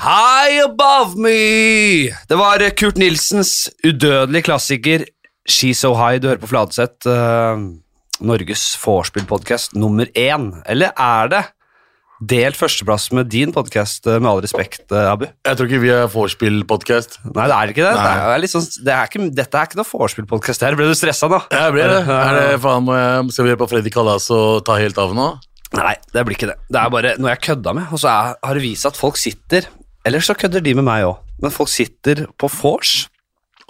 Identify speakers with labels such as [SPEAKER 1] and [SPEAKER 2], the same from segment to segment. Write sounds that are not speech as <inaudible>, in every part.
[SPEAKER 1] High Above Me! Det var Kurt Nilsens udødelige klassiker She's So High. Du hører på Fladseth. uh, Norges vorspiel-podkast nummer én. Eller er det delt førsteplass med din podkast, med all respekt, eh, Abu?
[SPEAKER 2] Jeg tror ikke vi er vorspiel-podkast.
[SPEAKER 1] Nei, det er ikke det. Det er sånn, det er ikke, dette er ikke noe vorspiel-podkast her. Ble du stressa nå?
[SPEAKER 2] Jeg ble det. Er det faen, jeg, skal vi gjøre på Freddy Kalas og ta helt av nå?
[SPEAKER 1] Nei, det blir ikke det. Det er bare noe jeg kødda med. Og så har det vist at folk sitter Eller så kødder de med meg òg, men folk sitter på vors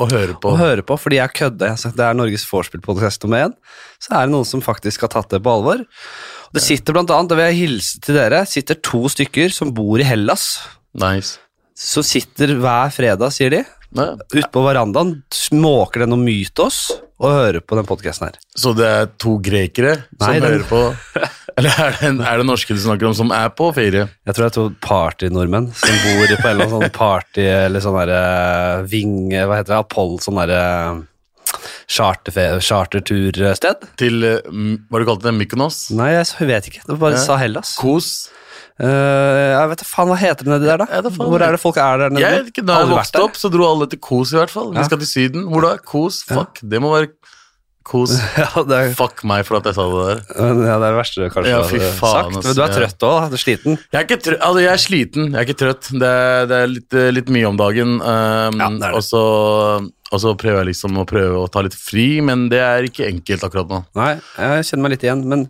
[SPEAKER 2] Og høre på.
[SPEAKER 1] og hører på fordi jeg kødder. Det er Norges vorspiel-podkast nummer én. Så er det noen som faktisk har tatt det på alvor. Og det sitter blant annet, da vil jeg hilse til dere, sitter to stykker som bor i Hellas.
[SPEAKER 2] Nice.
[SPEAKER 1] Som sitter hver fredag, sier de. Ute på verandaen, småker det noe mytos og hører på den podkasten her.
[SPEAKER 2] Så det er to grekere som
[SPEAKER 1] den-
[SPEAKER 2] hører på <laughs> Eller er det, en, er det norske du snakker om, som er på ferie?
[SPEAKER 1] Jeg tror det er to party-nordmenn som bor på en eller annen sånn party eller sånn derre vinge Hva heter det? Apoll, sånn derre charterfe- chartertursted?
[SPEAKER 2] Til hva m- Hva du kalte det? Mykonos?
[SPEAKER 1] Nei, jeg vet ikke. Det var bare
[SPEAKER 2] Ja.
[SPEAKER 1] sa Hellas.
[SPEAKER 2] Kos?
[SPEAKER 1] Eh, jeg vet faen hva heter det nedi der, da?
[SPEAKER 2] Ja, det er
[SPEAKER 1] Hvor er det folk er der nede?
[SPEAKER 2] Jeg vet ikke, Da jeg vokste opp, så dro alle til Kos, i hvert fall. Vi skal til Syden. Hvor da? Kos? Fuck, det må være Kos. <laughs>
[SPEAKER 1] Ja, er,
[SPEAKER 2] Fuck meg for at jeg sa det der.
[SPEAKER 1] ja, det er det verste kanskje
[SPEAKER 2] Ja, fy faen,
[SPEAKER 1] sagt. Men du er trøtt òg, du er sliten.
[SPEAKER 2] Jeg er, ikke trøtt, altså jeg er sliten, jeg er ikke trøtt. Det er, det er litt, litt mye om dagen. Um,
[SPEAKER 1] Ja, det.
[SPEAKER 2] Og, så, og så prøver jeg liksom å prøve å ta litt fri, men det er ikke enkelt akkurat nå.
[SPEAKER 1] Nei, jeg kjenner meg litt igjen, men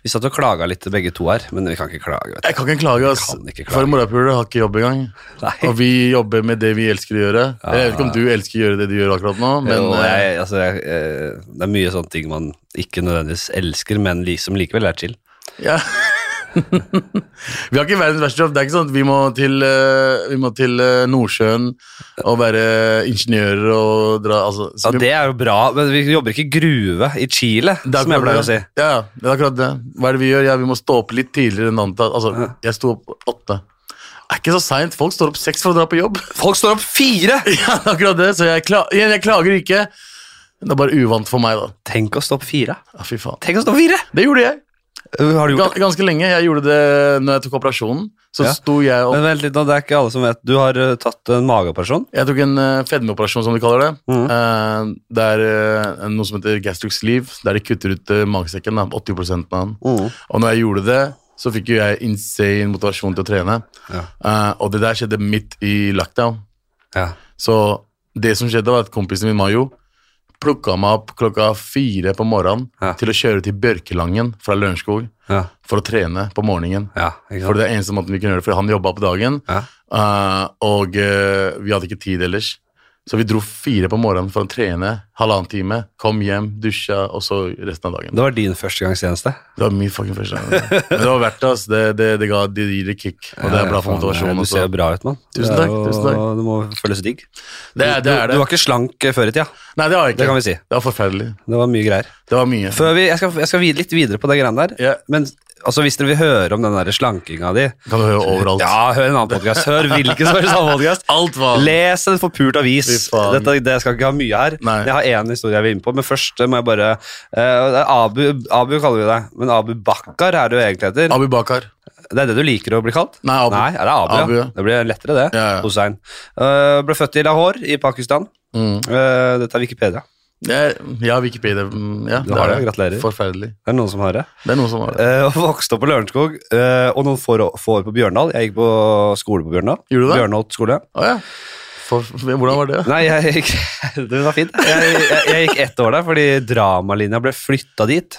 [SPEAKER 1] vi satt og klaga litt begge to her, men vi kan ikke klage, vet du.
[SPEAKER 2] Jeg kan ikke klage, ass.
[SPEAKER 1] Kan ikke klage.
[SPEAKER 2] For morapuler har ikke jobb engang.
[SPEAKER 1] Nei.
[SPEAKER 2] Og vi jobber med det vi elsker å gjøre. Jeg vet ikke om du elsker å gjøre det du gjør akkurat nå, men
[SPEAKER 1] jo,
[SPEAKER 2] eh,
[SPEAKER 1] jeg, altså, jeg, eh, det er mye sånne ting man ikke nødvendigvis elsker, men som likevel er chill.
[SPEAKER 2] ja. <laughs> vi har ikke verdens verste jobb. Det er ikke sånn at vi må til, eh, vi må til eh, Nordsjøen og være ingeniører og dra altså,
[SPEAKER 1] Ja, Det er jo bra, men vi jobber ikke i gruve i Chile, som jeg pleier å si.
[SPEAKER 2] ja, det er akkurat det. Hva er det vi gjør? Ja, vi må stå opp litt tidligere enn antatt. Altså, jeg sto opp åtte. Det er ikke så seint. Folk står opp seks for å dra på jobb. <laughs>
[SPEAKER 1] Folk står opp fire!
[SPEAKER 2] ja, det er akkurat det. Så jeg, kla jeg klager ikke. Det er bare uvant for meg, da.
[SPEAKER 1] Tenk å stå opp fire.
[SPEAKER 2] Ja, fy faen.
[SPEAKER 1] Tenk å stå opp fire!
[SPEAKER 2] Det gjorde jeg.
[SPEAKER 1] Har du gjort
[SPEAKER 2] det? ganske lenge. Jeg gjorde det når jeg tok operasjonen. Så
[SPEAKER 1] Ja.
[SPEAKER 2] sto jeg opp
[SPEAKER 1] Men vent litt det er ikke alle som vet. Du har eh, tatt en mageoperasjon.
[SPEAKER 2] Jeg tok en uh, fedmeoperasjon, som de kaller det.
[SPEAKER 1] Mhm.
[SPEAKER 2] Eh, det er eh, noe som heter gastric sleeve, der de kutter ut magesekken. 80% av den. Og når jeg gjorde det, så fikk jo jeg insane motivasjon til å trene.
[SPEAKER 1] Ja.
[SPEAKER 2] Eh, og det der skjedde midt i lockdown.
[SPEAKER 1] Ja.
[SPEAKER 2] Så det som skjedde, var at kompisen min Mayo plukka meg opp klokka fire på morgenen
[SPEAKER 1] Ja.
[SPEAKER 2] til å kjøre til Bjørkelangen fra Lørenskog
[SPEAKER 1] Ja.
[SPEAKER 2] for å trene på morgenen.
[SPEAKER 1] ja
[SPEAKER 2] For det er eneste måten vi kunne gjøre det, for han jobba på dagen,
[SPEAKER 1] Ja.
[SPEAKER 2] eh, og uh, vi hadde ikke tid ellers. Så vi dro fire på morgenen for å trene, halvannen time, kom hjem, dusja, og så resten av dagen.
[SPEAKER 1] Det var din førstegangstjeneste.
[SPEAKER 2] Det var min fucking første gang. Men det var verdt det, ass. Det, det, det, ga, det gir et kick, og det er bra for motivasjonen
[SPEAKER 1] Du ser jo bra ut, mann.
[SPEAKER 2] Tusen takk,
[SPEAKER 1] jo-
[SPEAKER 2] tusen takk.
[SPEAKER 1] Det må føles digg.
[SPEAKER 2] Det er det. Er
[SPEAKER 1] Du,
[SPEAKER 2] det.
[SPEAKER 1] du var ikke slank eh, før i tida.
[SPEAKER 2] Nei, det var jeg ikke.
[SPEAKER 1] Det kan vi si.
[SPEAKER 2] Det var forferdelig.
[SPEAKER 1] Det var mye greier.
[SPEAKER 2] Det var mye.
[SPEAKER 1] Før vi, jeg, skal, jeg skal vid- litt videre på det greiene der.
[SPEAKER 2] Ja.
[SPEAKER 1] Men altså, hvis dere vil høre om den der slankinga di
[SPEAKER 2] Kan du høre overalt.
[SPEAKER 1] Ja, hør en annen podkast. Hør hvilken som helst annen podkast. <laughs> Les en forpult avis. Dette, det skal ikke ha mye her.
[SPEAKER 2] Nei.
[SPEAKER 1] Jeg har én historie jeg vil inn på, men først må jeg bare uh, Abu, Abu kaller vi deg, men Abu Bakkar er du egentlig heter.
[SPEAKER 2] Abu Bakar.
[SPEAKER 1] Det er det du liker å bli kalt?
[SPEAKER 2] Nei, Abu.
[SPEAKER 1] Nei, er det Abu,
[SPEAKER 2] Abu,
[SPEAKER 1] ja.
[SPEAKER 2] ja.
[SPEAKER 1] Det blir lettere, det.
[SPEAKER 2] Ja, ja.
[SPEAKER 1] Hussein. Uh, ble født i Lahore i Pakistan.
[SPEAKER 2] Mm.
[SPEAKER 1] Uh, dette er Wikipedia.
[SPEAKER 2] Ja, Wikipedia. mm, Ja,
[SPEAKER 1] Du har det, gratulerer.
[SPEAKER 2] Forferdelig.
[SPEAKER 1] Det er noen som har det.
[SPEAKER 2] Det er noen som har det.
[SPEAKER 1] Eh, vokste opp på Lørenskog, eh, og noen få år- år på Bjørndal. Jeg gikk på skole på Bjørndal.
[SPEAKER 2] Gjorde du det?
[SPEAKER 1] Bjørnholt skole.
[SPEAKER 2] Oh, ja. For, hvordan var det?
[SPEAKER 1] Nei, jeg gikk <laughs> Det var fint. Jeg, jeg, jeg gikk ett år der fordi dramalinja ble flytta dit.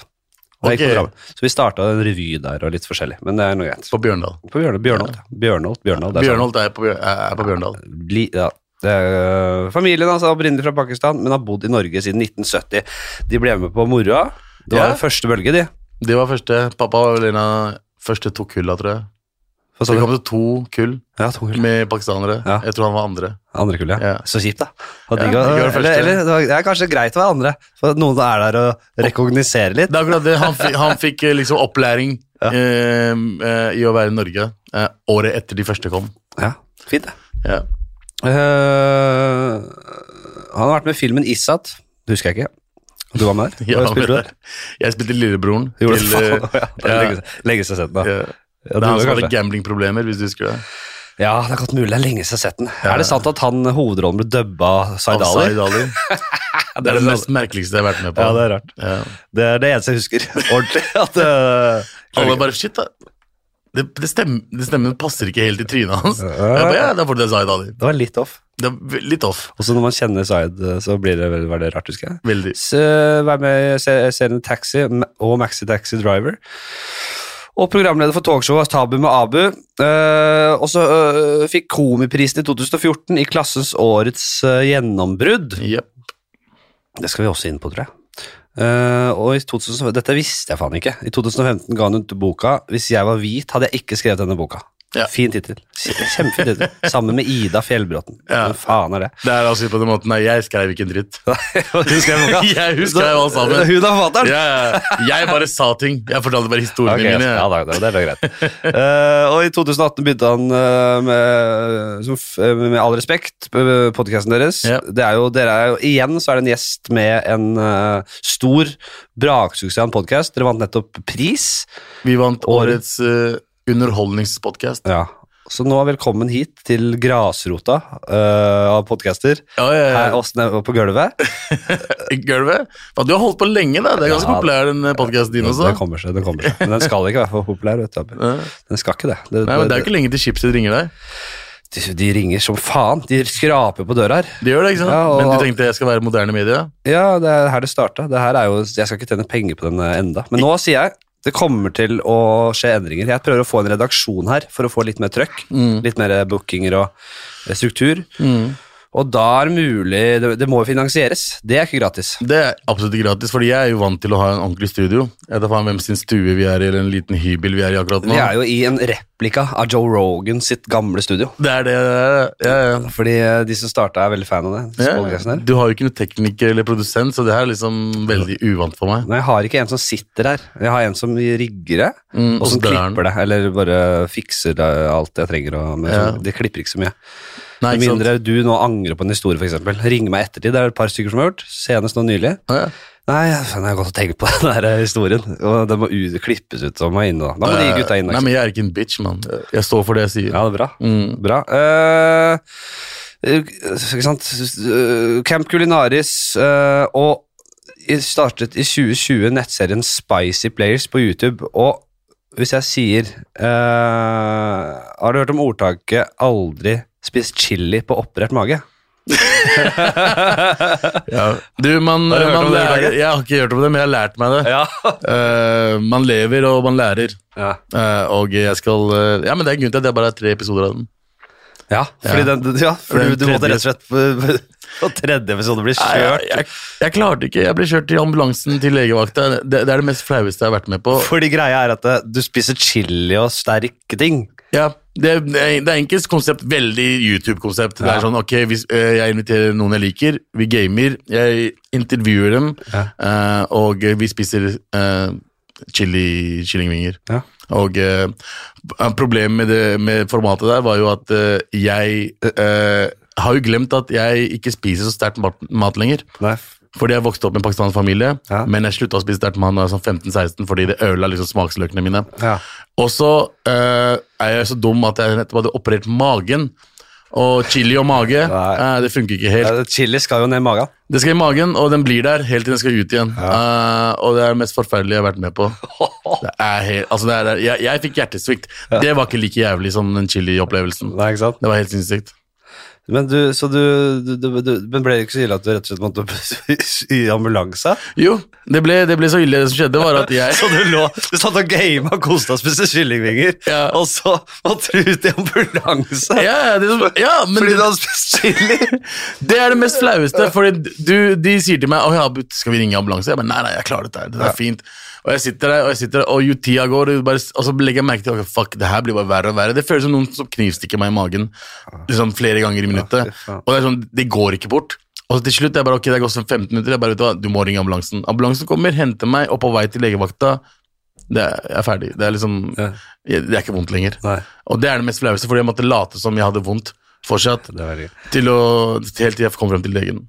[SPEAKER 1] Og jeg gikk på
[SPEAKER 2] Ok.
[SPEAKER 1] Så vi starta en revy der og litt forskjellig, men det er noe greit.
[SPEAKER 2] På Bjørndal.
[SPEAKER 1] På Bjørndal, Bjørnholt. Bjørnholt, Bjørnholt, er
[SPEAKER 2] Bjørnholt er på, er på Bjørndal.
[SPEAKER 1] sånn. Ja. Er, øh, familien hans er opprinnelig fra Pakistan, men har bodd i Norge siden 1970. De ble med på moroa. Det var
[SPEAKER 2] Ja.
[SPEAKER 1] første bølge, de.
[SPEAKER 2] De var første. Pappa en av første to kulla, tror jeg. Så det kom til to kull
[SPEAKER 1] Ja, to kull.
[SPEAKER 2] med pakistanere.
[SPEAKER 1] Ja.
[SPEAKER 2] Jeg tror han var andre.
[SPEAKER 1] Andre kull, ja. Så kjipt, da. Og
[SPEAKER 2] var det
[SPEAKER 1] eller, eller, det er kanskje greit å være andre, for noen er der og rekogniserer litt.
[SPEAKER 2] Det er akkurat det. Han, fikk- han fikk eh, liksom opplæring eh, eh, i å være i Norge eh, året etter de første kom.
[SPEAKER 1] Ja, fint det.
[SPEAKER 2] Ja.
[SPEAKER 1] Eh, han har vært med i filmen Isat. Det husker jeg ikke. Du var med der? <laughs>
[SPEAKER 2] Ja,
[SPEAKER 1] spilte du der?
[SPEAKER 2] Jeg spilte lillebroren
[SPEAKER 1] Gjorde
[SPEAKER 2] til
[SPEAKER 1] det <laughs> faen,
[SPEAKER 2] eh,
[SPEAKER 1] ja, det
[SPEAKER 2] ja.
[SPEAKER 1] lenge, siden sett da.
[SPEAKER 2] ja.
[SPEAKER 1] Ja,
[SPEAKER 2] Det er han som hadde gamblingproblemer, hvis du husker det.
[SPEAKER 1] Ja, det er godt mulig. Det er lenge siden jeg har sett den. Er det sant at han hovedrollen ble dubba Zaid Ali? <laughs>
[SPEAKER 2] Det er det mest merkeligste jeg har vært med på.
[SPEAKER 1] Ja, det er rart.
[SPEAKER 2] Ja.
[SPEAKER 1] Det er det eneste jeg husker ordentlig. At, uh,
[SPEAKER 2] Alle bare shit, da. Det, det, stemmen, det stemmen passer ikke helt i trynet hans. Jeg bare, ja, det er du det er Zaid Ali.
[SPEAKER 1] det var litt off.
[SPEAKER 2] Det er litt off.
[SPEAKER 1] Og så når man kjenner Zaid, så blir det veldig, veldig rart, husker jeg.
[SPEAKER 2] Veldig.
[SPEAKER 1] Så, Vær med i serien Taxi og Maxi Taxi Driver. Og programleder for talkshowet Tabu med Abu. Uh, og så uh, fikk Komiprisen i 2014 i klassens årets uh, gjennombrudd.
[SPEAKER 2] Yep.
[SPEAKER 1] Det skal vi også inn på, tror jeg. Eh, og i 2000, Dette visste jeg faen ikke. I 2015 ga han ut boka 'Hvis jeg var hvit, hadde jeg ikke skrevet denne boka'.
[SPEAKER 2] Ja.
[SPEAKER 1] Fin tittel. Kjempefin tittel. Sammen med Ida Fjellbråten.
[SPEAKER 2] Ja.
[SPEAKER 1] Hvem faen er det?
[SPEAKER 2] Det er altså på den måten Nei, jeg skrev ikke en dritt. <laughs>
[SPEAKER 1] Hun skrev boka? <laughs>
[SPEAKER 2] Jeg husker det alt sammen.
[SPEAKER 1] Hun er forfatteren?
[SPEAKER 2] Ja, ja. jeg bare sa ting. Jeg fortalte bare historiene
[SPEAKER 1] okay,
[SPEAKER 2] mine.
[SPEAKER 1] ja, da, det, var er greit. uh, og i 2018 begynte han uh, med, som, eh, med all respekt, podkasten deres.
[SPEAKER 2] Ja.
[SPEAKER 1] Det er jo, dere er jo, igjen så er det en gjest med en uh, stor braksuksess av en podkast. Dere vant nettopp pris.
[SPEAKER 2] Vi vant årets underholdningspodkast.
[SPEAKER 1] Ja. Så nå velkommen hit til grasrota uh, av podcaster.
[SPEAKER 2] Ja, ja,
[SPEAKER 1] Her oss nede på gulvet. <laughs>
[SPEAKER 2] Gulvet. Faen, Du har holdt på lenge, da. Det er ganske
[SPEAKER 1] Ja.
[SPEAKER 2] populær, den podkasten din også.
[SPEAKER 1] Den kommer seg, den kommer seg. Men den skal ikke være for populær. Vet du. Den skal ikke det. det,
[SPEAKER 2] Nei, men Det er jo ikke lenge til Chipset ringer deg.
[SPEAKER 1] de, de ringer som faen. De skraper på døra her.
[SPEAKER 2] Det gjør det, ikke sant?
[SPEAKER 1] Ja, og-
[SPEAKER 2] Men du tenkte jeg skal være moderne media?
[SPEAKER 1] Ja, det er her det starta. Det her er jo, jeg skal ikke tjene penger på den eh, enda. Men nå sier jeg det kommer til å skje endringer. Jeg prøver å få en redaksjon her for å få litt mer trøkk. Litt mer bookinger og struktur. struktur. Og da er det mulig det, det må jo finansieres. Det er ikke gratis.
[SPEAKER 2] Det er absolutt ikke gratis, fordi jeg er jo vant til å ha en ordentlig studio. Jeg vet faen hvem sin stue vi er i, eller en liten hybel vi er i akkurat nå.
[SPEAKER 1] Vi er jo i en replika av Joe Rogan sitt gamle studio.
[SPEAKER 2] Det er det. Ja, ja.
[SPEAKER 1] Fordi eh, de som starta, er veldig fan av det.
[SPEAKER 2] Ja. Du har jo ikke noen tekniker eller produsent, så det her er liksom veldig uvant for meg.
[SPEAKER 1] Nei, jeg har ikke en som sitter her. Jeg har en som rigger det,
[SPEAKER 2] Mm,
[SPEAKER 1] og som klipper det. Eller bare fikser det, alt jeg trenger. Og,
[SPEAKER 2] Ja.
[SPEAKER 1] sånn, De klipper ikke så mye.
[SPEAKER 2] Nei,
[SPEAKER 1] Med mindre du nå angrer på en historie, f.eks. Ring meg ettertid. Det er et par stykker som har gjort. Senest nå nylig.
[SPEAKER 2] Ja, ja.
[SPEAKER 1] Nei, jeg har gått og tenkt på <laughs> den der historien. Og den må klippes ut og må inn. Da, da må de gutta inn.
[SPEAKER 2] Nei, men jeg er ikke en bitch, mann. Jeg står for det jeg sier.
[SPEAKER 1] Ja, det er bra.
[SPEAKER 2] Mm.
[SPEAKER 1] Bra. Eh, eh, ikke sant Eh, Camp Culinaris uh, og startet i 2020 nettserien Spicy Players på YouTube. Og hvis jeg sier uh, Har du hørt om ordtaket 'aldri spist chili på operert mage'? <laughs>
[SPEAKER 2] Ja. Du, man,
[SPEAKER 1] Har du
[SPEAKER 2] man
[SPEAKER 1] om det,
[SPEAKER 2] lærer Jeg har ikke hørt om det, men jeg har lært meg det.
[SPEAKER 1] Ja.
[SPEAKER 2] uh, <laughs> man lever, og man lærer.
[SPEAKER 1] ja.
[SPEAKER 2] Uh, og jeg skal uh, Ja, men det er en grunn til at det bare er tre episoder av den.
[SPEAKER 1] Ja, fordi. Den, ja, for
[SPEAKER 2] Den
[SPEAKER 1] du, du måtte rett og slett på, tredje episode bli
[SPEAKER 2] Nei, jeg,
[SPEAKER 1] kjørt.
[SPEAKER 2] jeg, jeg klarte ikke. Jeg ble kjørt til ambulansen til legevakta. Det, det er det mest flaueste jeg har vært med på.
[SPEAKER 1] Fordi greia er at du spiser chili og sterke ting.
[SPEAKER 2] Ja, det, det er enkelt konsept, veldig YouTube-konsept. Det er sånn, ok, hvis eh, jeg inviterer noen jeg liker, vi gamer, jeg intervjuer dem,
[SPEAKER 1] Ja.
[SPEAKER 2] eh, og vi spiser uh, chili kyllingvinger.
[SPEAKER 1] Ja.
[SPEAKER 2] Og eh, problemet med, det, med formatet der var jo at eh, jeg eh, har jo glemt at jeg ikke spiser så sterkt mat, mat lenger.
[SPEAKER 1] Nei.
[SPEAKER 2] Fordi jeg vokste opp med en pakistansk familie,
[SPEAKER 1] Ja.
[SPEAKER 2] men jeg slutta å spise sterkt mat da jeg var sånn 15-16 fordi det ødela liksom smaksløkene mine.
[SPEAKER 1] Ja.
[SPEAKER 2] Og så uh, er jeg så dum at jeg nettopp hadde operert magen. Og chili og mage, eh, det funker ikke helt.
[SPEAKER 1] Ja, Chili skal jo ned i magen.
[SPEAKER 2] Det skal i magen, og den blir der helt til den skal ut igjen. Uh, og det er det mest forferdelige jeg har vært med på. <laughs> Det er helt, altså det er, jeg, jeg fikk hjertesvikt. Det var ikke like jævlig som den chili-opplevelsen. Det var helt sinnssykt.
[SPEAKER 1] Men, du, så du, du, du, men ble det ikke så ille at du rett og slett måtte <laughs> i ambulanse?
[SPEAKER 2] Jo, det ble, det ble så ille. Det som skjedde, var at jeg <laughs>
[SPEAKER 1] Så du lå, du satt og gama og koste og spiste kyllingvinger,
[SPEAKER 2] Ja.
[SPEAKER 1] og så måtte du ut i ambulanse
[SPEAKER 2] ja, det, ja, men
[SPEAKER 1] fordi du hadde spist chili? <laughs>
[SPEAKER 2] det er det mest flaueste, for de sier til meg ja, skal vi ringe ambulanse? Jeg bare, nei, nei, jeg klarer dette, det er fint. Og jeg sitter der, og jeg sitter der, og jo tida går, og bare, og så legger jeg merke til okay, fuck, det her blir bare verre og verre. Det føles som noen som knivstikker meg i magen liksom flere ganger i minuttet. og det er sånn, det går ikke bort. Og så til slutt, jeg bare, ok, det har gått sånn 15 minutter, jeg bare, vet du hva, du må ringe ambulansen. Ambulansen kommer, henter meg, og på vei til legevakta, det er, jeg er ferdig. Det er liksom,
[SPEAKER 1] Ja.
[SPEAKER 2] det er ikke vondt lenger.
[SPEAKER 1] Nei,
[SPEAKER 2] Og det er det mest flaueste, fordi jeg måtte late som jeg hadde vondt fortsatt, til å, helt til jeg kom frem til legen.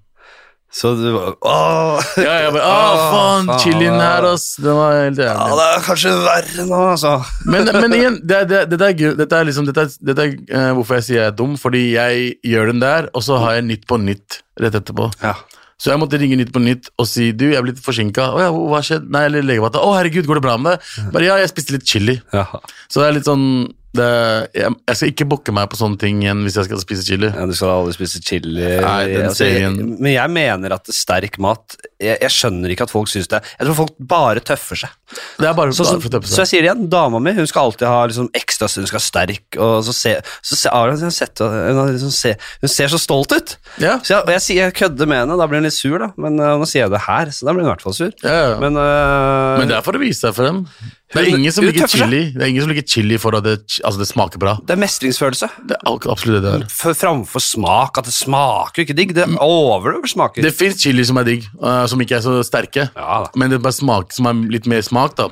[SPEAKER 1] Så du bare Åh!
[SPEAKER 2] Ja, jeg bare, Åh, faen,
[SPEAKER 1] faen.
[SPEAKER 2] chilien her, ass. Det var helt jævlig.
[SPEAKER 1] Ja, det er kanskje verre nå, altså.
[SPEAKER 2] Men, men igjen, det, er- det, dette, er, det er liksom Dette er, dette er uh, hvorfor jeg sier jeg er dum, fordi jeg gjør den der, og så har jeg Nytt på Nytt rett etterpå.
[SPEAKER 1] Ja.
[SPEAKER 2] Så jeg måtte ringe Nytt på Nytt og si du, jeg er blitt forsinka. Å ja, hva skjedde? Nei, eller legevakta. Å herregud, går det bra med deg? Bare ja, jeg spiste litt chili.
[SPEAKER 1] ja.
[SPEAKER 2] Så det er litt sånn det, jeg, jeg skal ikke bukke meg på sånne ting igjen hvis jeg skal spise chili.
[SPEAKER 1] Ja, du skal aldri spise chili.
[SPEAKER 2] Nei, den
[SPEAKER 1] altså, jeg, men jeg mener at sterk mat jeg, jeg skjønner ikke at folk syns det. Jeg tror folk bare tøffer seg.
[SPEAKER 2] Det bare,
[SPEAKER 1] Så, så,
[SPEAKER 2] bare
[SPEAKER 1] så jeg sier det igjen, dama mi hun skal alltid ha liksom ekstra Hun skal være sterk, og så se, så se, har sett, hun, liksom se, hun ser så stolt ut.
[SPEAKER 2] Ja,
[SPEAKER 1] Så jeg, jeg, kødder med henne, da blir hun litt sur, da. Men uh, nå sier jeg det her, så da blir hun i hvert fall sur.
[SPEAKER 2] ja, ja. Men,
[SPEAKER 1] Men, øh,
[SPEAKER 2] det er for å vise seg for dem. Det er ingen som liker chili Det er ingen som liker chili for at det, altså det smaker bra.
[SPEAKER 1] det er mestringsfølelse.
[SPEAKER 2] Det er absolutt det det er.
[SPEAKER 1] For, framfor smak. At det smaker ikke digg. Det overdøver smaker.
[SPEAKER 2] Det fins chili som er digg, uh, som ikke er så sterke.
[SPEAKER 1] Ja.
[SPEAKER 2] Men det er bare smak som er litt mer smak, da.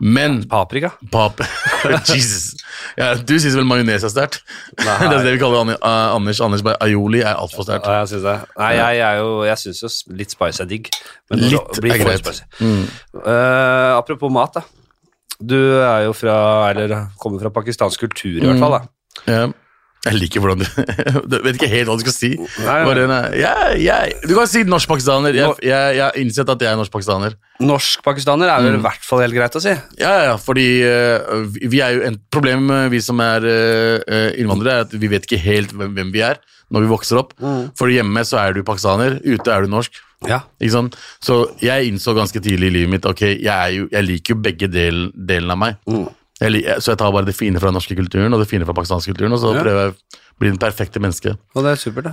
[SPEAKER 2] Men
[SPEAKER 1] Paprika.
[SPEAKER 2] pap <laughs> Jesus. Ja, du syns vel majones er sterkt? <laughs> Det er det vi kaller uh, Anders. Anders bare aioli er altfor sterkt.
[SPEAKER 1] Ja, jeg syns det. Nei, jeg, jeg, jo, jeg syns jo litt spice er digg. Men
[SPEAKER 2] Litt er greit.
[SPEAKER 1] Mm. Uh, apropos mat, da. Du er jo fra Eller kommer fra pakistansk kultur, i hvert fall. da.
[SPEAKER 2] Ja. Jeg liker hvordan du <laughs> Du vet ikke helt hva du skal si.
[SPEAKER 1] Nei,
[SPEAKER 2] nei, jeg, jeg, du kan si norsk-pakistaner. Jeg, jeg, jeg har innsett at jeg er norsk-pakistaner.
[SPEAKER 1] Norsk-pakistaner er vel i hvert fall helt greit å si.
[SPEAKER 2] Ja, ja, fordi uh, vi- er jo en problem, vi som er uh, innvandrere, er at vi vet ikke helt hvem, hvem vi er når vi vokser opp. For hjemme så er du pakistaner, ute er du norsk.
[SPEAKER 1] Ja.
[SPEAKER 2] Ikke sant? Så jeg innså ganske tidlig i livet mitt ok, jeg, er jo, jeg liker jo begge del, delene av meg. Jeg, så jeg tar bare det fine fra den norske kulturen og det fine fra pakistansk kulturen, og så
[SPEAKER 1] Ja.
[SPEAKER 2] prøver jeg å bli den perfekte menneske.
[SPEAKER 1] Og det er supert, da.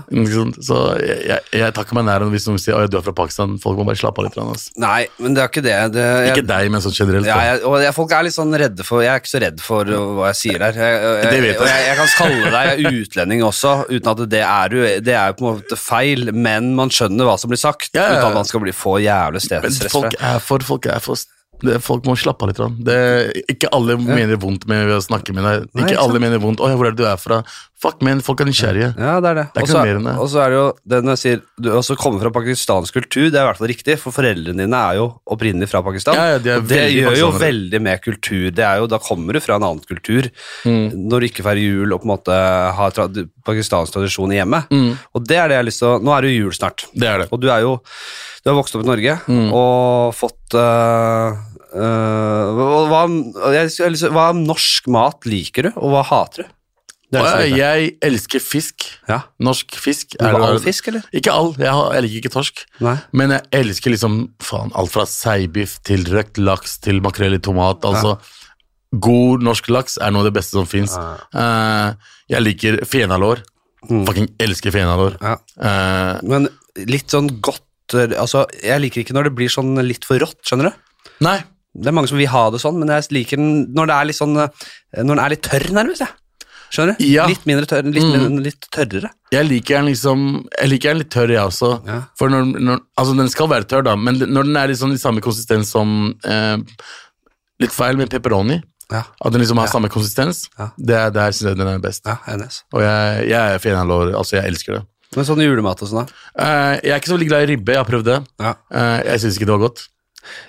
[SPEAKER 2] Så jeg, jeg, jeg tar ikke meg nær hvis noen sier at du er fra Pakistan. Folk må bare slappe av litt. Altså.
[SPEAKER 1] Nei, men det er ikke det. det jeg,
[SPEAKER 2] Ikke deg, men sånn generelt.
[SPEAKER 1] Ja, jeg, og folk er litt sånn redde for Jeg er ikke så redd for uh, hva jeg sier. Jeg, jeg,
[SPEAKER 2] Det vet jeg.
[SPEAKER 1] Og jeg, kan kalle deg utlending også, uten at det er jo Det er jo på en måte feil, men man skjønner hva som blir sagt,
[SPEAKER 2] Ja, ja,
[SPEAKER 1] uten at man skal bli få jævlig
[SPEAKER 2] Men folk er for, folk er for det, Folk må slappe av litt. Det, ikke alle mener vondt med å snakke med deg. Ikke
[SPEAKER 1] Nei,
[SPEAKER 2] alle mener vondt. 'Å, hvor er det du er fra?' Fuck, men folk er nysgjerrige.
[SPEAKER 1] Ja, det er det.
[SPEAKER 2] Det er det.
[SPEAKER 1] Og så er det jo det når jeg sier Du også kommer fra pakistansk kultur, det er i hvert fall riktig, for foreldrene dine er jo opprinnelig fra Pakistan.
[SPEAKER 2] Ja, ja, de
[SPEAKER 1] og det gjør jo veldig med kultur. Det er jo, da kommer du fra en annen kultur
[SPEAKER 2] Mm.
[SPEAKER 1] når du ikke feirer jul og på en måte har tra pakistansk tradisjon i hjemmet.
[SPEAKER 2] Mm.
[SPEAKER 1] Og det er det jeg har lyst til Nå er det jo jul snart.
[SPEAKER 2] Det er det.
[SPEAKER 1] Og du er jo Du har vokst opp i Norge
[SPEAKER 2] Mm.
[SPEAKER 1] og fått uh, uh, hva, jeg, hva norsk mat liker du, og hva hater du?
[SPEAKER 2] Jeg, jeg elsker fisk.
[SPEAKER 1] Ja.
[SPEAKER 2] Norsk fisk.
[SPEAKER 1] Er
[SPEAKER 2] det-
[SPEAKER 1] all fisk, eller?
[SPEAKER 2] Ikke all. Jeg, har, jeg liker ikke torsk.
[SPEAKER 1] Nei.
[SPEAKER 2] Men jeg elsker liksom faen, alt fra seibiff til røkt laks til makrell i tomat. Altså, God norsk laks er noe av det beste som fins. jeg liker fenalår.
[SPEAKER 1] Mm.
[SPEAKER 2] Fucking elsker fenalår.
[SPEAKER 1] Ja.
[SPEAKER 2] Uh,
[SPEAKER 1] Men litt sånn godt Altså, jeg liker ikke når det blir sånn litt for rått, skjønner du?
[SPEAKER 2] nei,
[SPEAKER 1] Det er mange som vil ha det sånn, men jeg liker den når det er litt sånn eh, Når den er litt tørr, nærmest, jeg. Skjønner du?
[SPEAKER 2] Ja.
[SPEAKER 1] Litt mindre tørr, litt,
[SPEAKER 2] Mm.
[SPEAKER 1] mindre, litt tørrere.
[SPEAKER 2] jeg liker den liksom Jeg liker den litt tørr, jeg også.
[SPEAKER 1] Ja.
[SPEAKER 2] For når, når, altså Den skal være tørr, da, men når den er sånn i samme konsistens som eh, Litt feil med pepperoni.
[SPEAKER 1] Ja,
[SPEAKER 2] At den liksom har samme konsistens. Det er Der syns jeg den er best.
[SPEAKER 1] ja
[SPEAKER 2] Og jeg, jeg er fenalår. Altså, jeg elsker det.
[SPEAKER 1] Men sånn julemat og sånn, da?
[SPEAKER 2] Eh, jeg er ikke så veldig glad i ribbe. Jeg har prøvd det.
[SPEAKER 1] Ja.
[SPEAKER 2] Eh, jeg syns ikke det var godt.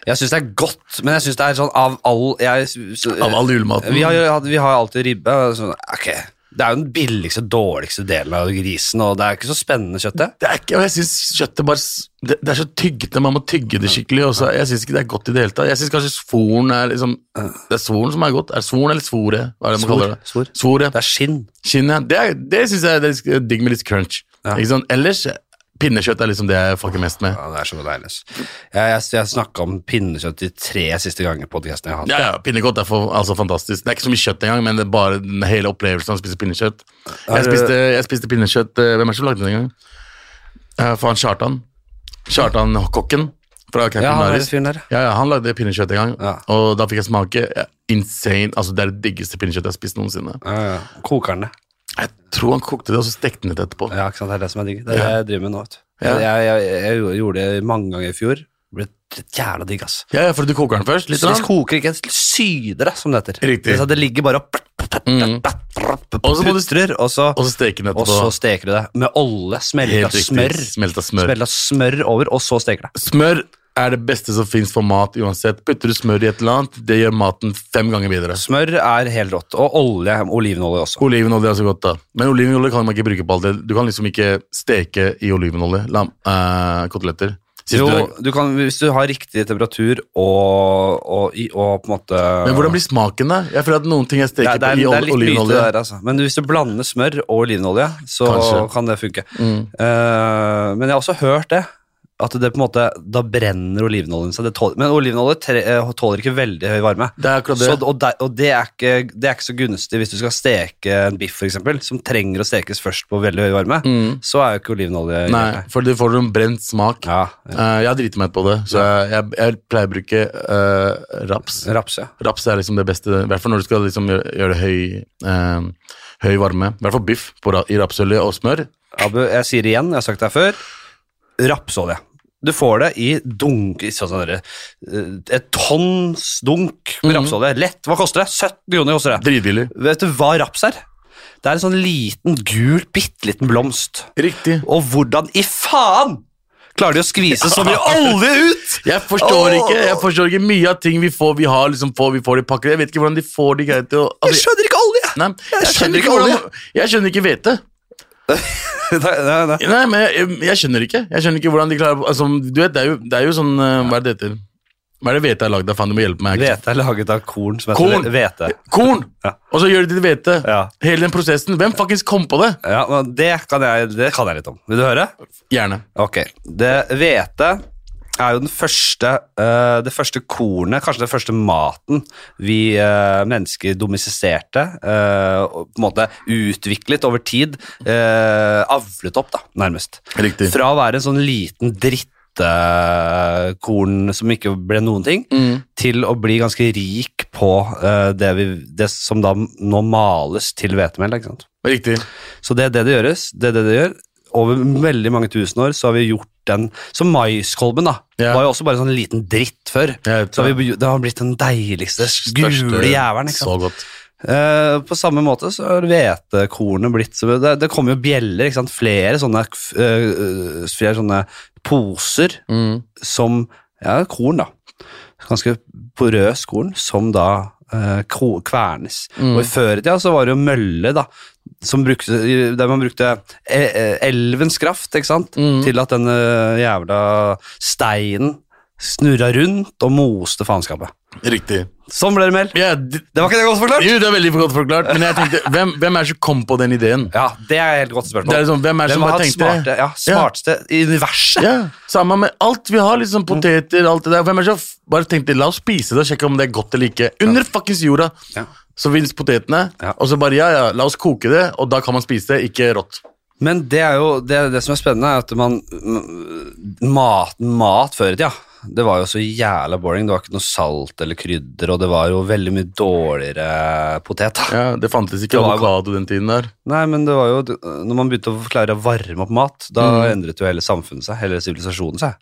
[SPEAKER 1] Jeg syns det er godt, men jeg syns det er sånn av all jeg, så,
[SPEAKER 2] Av all julematen.
[SPEAKER 1] Vi har vi har alltid ribbe. Sånn, ok, Det er jo den billigste, dårligste delen av grisen, og det er ikke så spennende kjøttet. det.
[SPEAKER 2] Det er ikke, og jeg synes kjøttet bare det, det er så tyggete, man må tygge det skikkelig. Også. jeg syns ikke det er godt i det hele tatt. Jeg syns kanskje svoren er liksom Det er svoren som er godt. Er det svoren eller svore? Hva er det man kaller det?
[SPEAKER 1] Svor.
[SPEAKER 2] Svor, ja.
[SPEAKER 1] Det er skinn.
[SPEAKER 2] Skinn, ja. Det, er- det syns jeg er litt digg med litt crunch.
[SPEAKER 1] Ja.
[SPEAKER 2] Ellers pinnekjøtt er liksom det jeg fucker mest med.
[SPEAKER 1] Ja, det er så deilig. Jeg, jeg, jeg snakka om pinnekjøtt de tre siste ganger på podkasten jeg har hatt.
[SPEAKER 2] Ja, ja, Pinnekjøtt er for, altså fantastisk. Det er ikke så mye kjøtt engang, men det er bare den hele opplevelsen av å spise pinnekjøtt. Jeg spiste, jeg spiste pinnekjøtt eh, Hvem er det som lagde det en gang? Uh, faen, Kjartan. Kjartan-kokken fra Camping
[SPEAKER 1] Ja, han
[SPEAKER 2] Maris.
[SPEAKER 1] der.
[SPEAKER 2] Ja, ja, han lagde pinnekjøtt en gang,
[SPEAKER 1] Ja.
[SPEAKER 2] og da fikk jeg smake insane. Altså, det er det diggeste pinnekjøttet jeg har spist noensinne.
[SPEAKER 1] Ja, ja. Kokerne.
[SPEAKER 2] Jeg tror han kokte det, og så stekte han litt etterpå.
[SPEAKER 1] Ja, ikke sant, det er det som er digg. Det er det jeg driver med nå. vet du.
[SPEAKER 2] Ja.
[SPEAKER 1] Jeg, jeg, jeg, gjorde det mange ganger i fjor. Det ble jævla digg, ass.
[SPEAKER 2] Ja, ja, for du koker den først? Litt
[SPEAKER 1] Så jeg
[SPEAKER 2] sånn?
[SPEAKER 1] koker ikke, jeg syder det, som det heter.
[SPEAKER 2] Riktig.
[SPEAKER 1] Det, det ligger bare og Og
[SPEAKER 2] så
[SPEAKER 1] putrer, og så,
[SPEAKER 2] Og så steker
[SPEAKER 1] og så steker du det med olje. Smelta smør.
[SPEAKER 2] Smelta smør.
[SPEAKER 1] Smelta smør over, og så steker det.
[SPEAKER 2] Smør er det beste som fins for mat uansett. Putter du smør i et eller annet, det gjør maten fem ganger bedre.
[SPEAKER 1] Smør er helt rått. Og olje. Olivenolje også.
[SPEAKER 2] Olivenolje er så godt, da. Men olivenolje kan man ikke bruke på alt det. Du kan liksom ikke steke i olivenolje lam, uh, koteletter. Siste
[SPEAKER 1] Jo, du kan, hvis du har riktig temperatur og, og, og på en måte
[SPEAKER 2] Men hvordan blir smaken, da? Jeg føler at noen ting jeg
[SPEAKER 1] det,
[SPEAKER 2] steker
[SPEAKER 1] er- det, er,
[SPEAKER 2] i
[SPEAKER 1] det er
[SPEAKER 2] olivenolje.
[SPEAKER 1] der, altså. Men hvis du blander smør og olivenolje, så
[SPEAKER 2] Kanskje.
[SPEAKER 1] kan det funke.
[SPEAKER 2] Mm.
[SPEAKER 1] Uh, men jeg har også hørt det. At det på en måte, da brenner olivenoljen seg. Men olivenolje eh, tåler ikke veldig høy varme.
[SPEAKER 2] Det er akkurat det.
[SPEAKER 1] Så, og, de, og det, er ikke, det er ikke så gunstig hvis du skal steke en biff, for eksempel, som trenger å stekes først på veldig høy varme.
[SPEAKER 2] Mm.
[SPEAKER 1] Så er jo ikke olivenolje
[SPEAKER 2] Nei, for du får en brent smak.
[SPEAKER 1] Ja, ja.
[SPEAKER 2] Eh, jeg driti meg ut på det, så jeg, jeg, jeg pleier å bruke uh, raps.
[SPEAKER 1] Raps, ja.
[SPEAKER 2] Raps er liksom det beste, i hvert fall når du skal liksom gjøre, gjøre det høy, uh, høy varme. I hvert fall biff på, i rapsolje og smør.
[SPEAKER 1] Abu, jeg sier det igjen, jeg har sagt det her før. Rapsolje. Du får det i dunk sånn der, eh, Et tonns dunk med
[SPEAKER 2] Mhm.
[SPEAKER 1] rapsolje. Lett. Hva koster det? 17 kroner koster det.
[SPEAKER 2] Dritbillig.
[SPEAKER 1] Vet du hva raps er? Det er en sånn liten, gul, bitte liten blomst.
[SPEAKER 2] Riktig.
[SPEAKER 1] Og hvordan i faen klarer de å skvise så mye olje ut?!
[SPEAKER 2] Jeg forstår
[SPEAKER 1] oh.
[SPEAKER 2] ikke jeg forstår ikke mye av ting vi får vi har liksom får, vi får i pakker. Jeg vet ikke hvordan de får de greiene til å
[SPEAKER 1] Jeg
[SPEAKER 2] altså,
[SPEAKER 1] skjønner ikke olje!
[SPEAKER 2] Nei,
[SPEAKER 1] Jeg
[SPEAKER 2] jeg,
[SPEAKER 1] skjønner
[SPEAKER 2] skjønner
[SPEAKER 1] ikke
[SPEAKER 2] hvordan, jeg skjønner ikke hvete. <laughs> <laughs>
[SPEAKER 1] nei, nei, nei.
[SPEAKER 2] Nei, men jeg, jeg skjønner ikke. Jeg skjønner ikke hvordan de klarer altså, Du vet, det er jo, det er jo sånn eh, Hva er det det heter? Hva er det hvete er lagd av? Faen, du må hjelpe meg.
[SPEAKER 1] Hvete er laget av korn som
[SPEAKER 2] Korn.
[SPEAKER 1] heter hvete.
[SPEAKER 2] Korn!
[SPEAKER 1] Ja.
[SPEAKER 2] Og så gjør de det til hvete.
[SPEAKER 1] Ja.
[SPEAKER 2] Hele den prosessen. Hvem faktisk kom på det?
[SPEAKER 1] Ja, det kan, jeg, det kan jeg litt om. Vil du høre?
[SPEAKER 2] Gjerne.
[SPEAKER 1] Ok. Det Hvete er jo den første, uh, det første kornet, kanskje den første maten vi uh, mennesker domestiserte, Uh, og på en måte utviklet over tid, avlet opp, da, nærmest.
[SPEAKER 2] Riktig.
[SPEAKER 1] Fra å være en sånn liten drittekorn som ikke ble noen ting,
[SPEAKER 2] Mm.
[SPEAKER 1] til å bli ganske rik på uh, det, vi, det som da nå males til hvetemel.
[SPEAKER 2] Riktig.
[SPEAKER 1] Så det er det det gjøres. Det er det det gjør. Over veldig mange tusen år så har vi gjort den Så maiskolben, da.
[SPEAKER 2] yeah.
[SPEAKER 1] Var jo også bare sånn liten dritt før.
[SPEAKER 2] Vet
[SPEAKER 1] Så har vi, det har blitt den deiligste gule jævelen. ikke sant?
[SPEAKER 2] Så godt.
[SPEAKER 1] Uh, på samme måte så har hvetekornet blitt så det, det kommer jo bjeller. ikke sant? Flere sånne, uh, flere sånne poser
[SPEAKER 2] Mm.
[SPEAKER 1] som Ja, korn, da. Ganske porøs korn som da eh, kvernes.
[SPEAKER 2] Mm.
[SPEAKER 1] Og i før i tida så var det jo mølle, da, som brukte, der man brukte eh, eh, elvens kraft ikke sant?
[SPEAKER 2] Mm.
[SPEAKER 1] til at denne jævla steinen snurra rundt og moste faenskapet.
[SPEAKER 2] Riktig.
[SPEAKER 1] Sånn ble det meld.
[SPEAKER 2] Ja,
[SPEAKER 1] Det var ikke det godt forklart?
[SPEAKER 2] jo, det er veldig godt forklart, men jeg tenkte, hvem, hvem er det som kom på den ideen?
[SPEAKER 1] Ja, det er et helt godt
[SPEAKER 2] Det
[SPEAKER 1] spørsmål.
[SPEAKER 2] er liksom, hvem er det
[SPEAKER 1] Hvem
[SPEAKER 2] som
[SPEAKER 1] har
[SPEAKER 2] tenkte
[SPEAKER 1] smarte,
[SPEAKER 2] det?
[SPEAKER 1] ja, smarteste i universet?
[SPEAKER 2] Ja, Samme med alt vi har, liksom poteter, alt det der. Hvem er det som bare tenkte la oss spise det og sjekke om det er godt eller ikke? Under fuckings jorda
[SPEAKER 1] Ja.
[SPEAKER 2] så vins potetene,
[SPEAKER 1] Ja.
[SPEAKER 2] og så bare ja, ja, la oss koke det, og da kan man spise det, ikke rått.
[SPEAKER 1] Men det er jo det, det som er spennende, er at man mat, mat før i tida det var jo så jævla boring. Det var ikke noe salt eller krydder, og det var jo veldig mye dårligere potet. da.
[SPEAKER 2] Ja, Det fantes ikke
[SPEAKER 1] Det var jo-
[SPEAKER 2] avokado den tiden der.
[SPEAKER 1] Nei, men det var jo Når man begynte å klare å varme opp mat, da
[SPEAKER 2] Mm.
[SPEAKER 1] endret jo hele samfunnet seg, hele sivilisasjonen seg.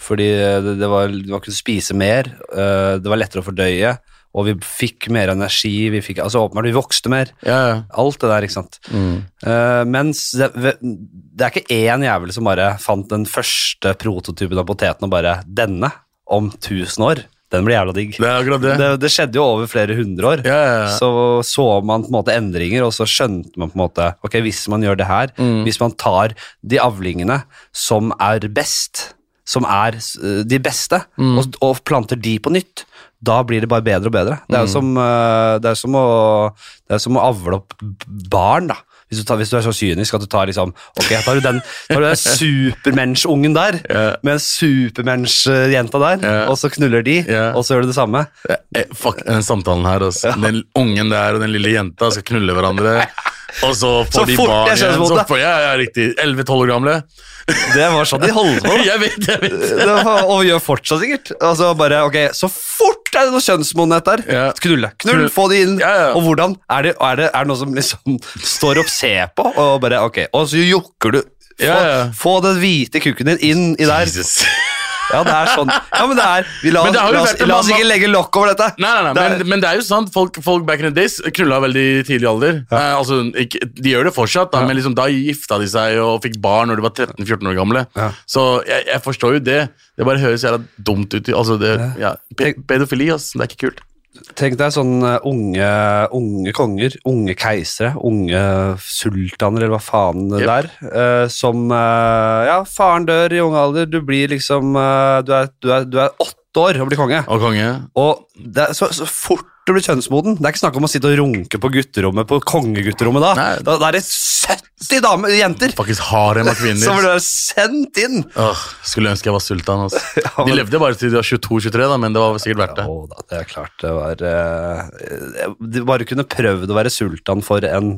[SPEAKER 1] Fordi det, det var, man kunne spise mer, eh, det var lettere å fordøye, og vi fikk mer energi, vi fikk, altså åpenbart, vi vokste mer.
[SPEAKER 2] Ja, ja.
[SPEAKER 1] Alt det der, ikke sant.
[SPEAKER 2] Mm.
[SPEAKER 1] Uh, mens det, det er ikke én jævel som bare fant den første prototypen av poteten og bare Denne, om 1000 år, den blir jævla digg.
[SPEAKER 2] Det det.
[SPEAKER 1] Det, det skjedde jo over flere hundre år.
[SPEAKER 2] Ja, ja, ja.
[SPEAKER 1] Så så man på en måte endringer, og så skjønte man på en måte Ok, hvis man gjør det her,
[SPEAKER 2] Mm.
[SPEAKER 1] hvis man tar de avlingene som er best, som er eh, de beste,
[SPEAKER 2] Mm.
[SPEAKER 1] og, og planter de på nytt, da blir det bare bedre og bedre. Det er jo
[SPEAKER 2] Mm.
[SPEAKER 1] som, eh, det er som, å, det er som å avle opp barn, da. Hvis du, tar, hvis du er så kynisk at du tar liksom Ok, tar du den, tar du den <laughs> der,
[SPEAKER 2] yeah.
[SPEAKER 1] med en supermensch-jenta der,
[SPEAKER 2] yeah.
[SPEAKER 1] og så knuller de,
[SPEAKER 2] yeah.
[SPEAKER 1] og så gjør du det samme.
[SPEAKER 2] Eh, Fuck den samtalen her. Altså. Den ungen der og den lille jenta skal knulle hverandre. <laughs> Og så får
[SPEAKER 1] Så
[SPEAKER 2] de barn
[SPEAKER 1] jeg
[SPEAKER 2] igjen. Så
[SPEAKER 1] det.
[SPEAKER 2] får, jeg er riktig. 11-12 år gamle.
[SPEAKER 1] Det var sånn de holdt på. <laughs>
[SPEAKER 2] Jeg vet, jeg vet.
[SPEAKER 1] Det var, og gjør fortsatt sikkert. Altså bare, ok, Så fort er det noe kjønnsmodenhet der.
[SPEAKER 2] Ja.
[SPEAKER 1] Knulle, knull, få det inn.
[SPEAKER 2] Ja, ja.
[SPEAKER 1] Og hvordan? Er det, er, det, er det noe som liksom står opp ser på, og bare, ok, og så jokker du. Få,
[SPEAKER 2] Ja, ja.
[SPEAKER 1] få den hvite kukken din inn i der.
[SPEAKER 2] Jesus.
[SPEAKER 1] Ja, det er sånn. Ja, men det er vi La,
[SPEAKER 2] Men det har jo
[SPEAKER 1] la, oss,
[SPEAKER 2] vært en
[SPEAKER 1] la oss
[SPEAKER 2] mamma-
[SPEAKER 1] ikke legge lokk over dette.
[SPEAKER 2] Nei, nei, nei,
[SPEAKER 1] Det er-
[SPEAKER 2] men, men det er jo sant. Folk, folk back in the days knulla veldig tidlig alder. Eh, altså, ikke, de gjør det fortsatt, da, men liksom, da gifta de seg og fikk barn når de var 13-14 år gamle.
[SPEAKER 1] Ja.
[SPEAKER 2] Så jeg, jeg forstår jo det. Det bare høres jævla dumt ut. Altså, det, ja. pe pedofili, ass. Det er ikke kult.
[SPEAKER 1] Tenk deg sånn eh, unge, unge konger, unge keisere, unge sultaner, eller hva faen det
[SPEAKER 2] Yep.
[SPEAKER 1] der, eh, som eh, Ja, faren dør i ung alder, du blir liksom du, er, du, er, du er åtte år og bli konge.
[SPEAKER 2] Og konge.
[SPEAKER 1] Og er så, så fort du blir kjønnsmoden Det er ikke snakk om å sitte og runke på gutterommet på kongegutterommet da. Da, da er det 70 damer, jenter
[SPEAKER 2] Faktisk harem av kvinner.
[SPEAKER 1] som blir sendt inn.
[SPEAKER 2] Åh, skulle ønske jeg var sultan. Altså. <laughs>
[SPEAKER 1] Ja,
[SPEAKER 2] De levde bare til de var 22-23, da, men det var sikkert verdt det.
[SPEAKER 1] Ja, da, det er klart det var uh, De bare kunne prøvd å være sultan for en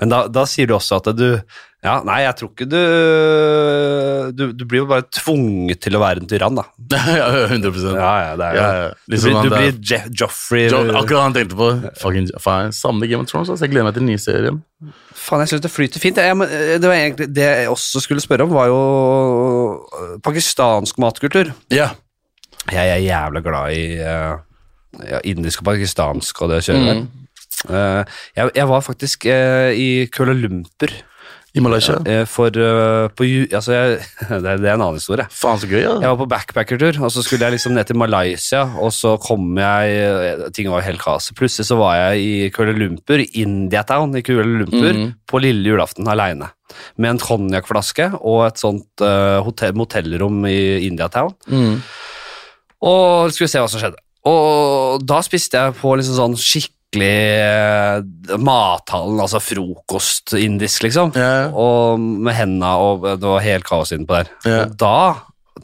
[SPEAKER 1] Men da, da sier du også at du Ja, nei, jeg tror ikke du Du, du blir jo bare tvunget til å være en tyrann, da. <laughs>
[SPEAKER 2] ja, 100
[SPEAKER 1] Ja, ja, det er
[SPEAKER 2] ja, Ja, Liksom
[SPEAKER 1] Du
[SPEAKER 2] blir,
[SPEAKER 1] du blir Joffrey
[SPEAKER 2] Jo, akkurat han tenkte på. Fucking, faen, Samme Game of Thrones, Altså. Jeg gleder meg til den nye serien.
[SPEAKER 1] Faen, jeg syns det flyter fint. Jeg, det var egentlig det jeg også skulle spørre om, var jo eh, pakistansk matkultur.
[SPEAKER 2] Ja.
[SPEAKER 1] Jeg er jævla glad i uh, ja, indisk og pakistansk og det kjøret der. Eh, jeg, jeg var faktisk eh, i Kuala Lumpur
[SPEAKER 2] I Malaysia.
[SPEAKER 1] eh, for eh, på, altså jeg, <laughs> det, er, det er en annen historie.
[SPEAKER 2] Faen, så gøy, ja.
[SPEAKER 1] Jeg var på backpackertur, og så skulle jeg liksom ned til Malaysia, og så kom jeg eh, Ting var helt kaos. Plutselig så var jeg i Kuala Lumpur, Indiatown i Kuala Lumpur,
[SPEAKER 2] Mhm.
[SPEAKER 1] på lille julaften aleine. Med en konjakkflaske og et sånt uh, hotell, motellrom i Indiatown.
[SPEAKER 2] Mm.
[SPEAKER 1] Og skulle se hva som skjedde. Og da spiste jeg på liksom sånn skikkelig eh, mathallen, altså frokost indisk, liksom.
[SPEAKER 2] Ja.
[SPEAKER 1] Og med henda, og det var helt kaos innpå der.
[SPEAKER 2] Ja.
[SPEAKER 1] Og da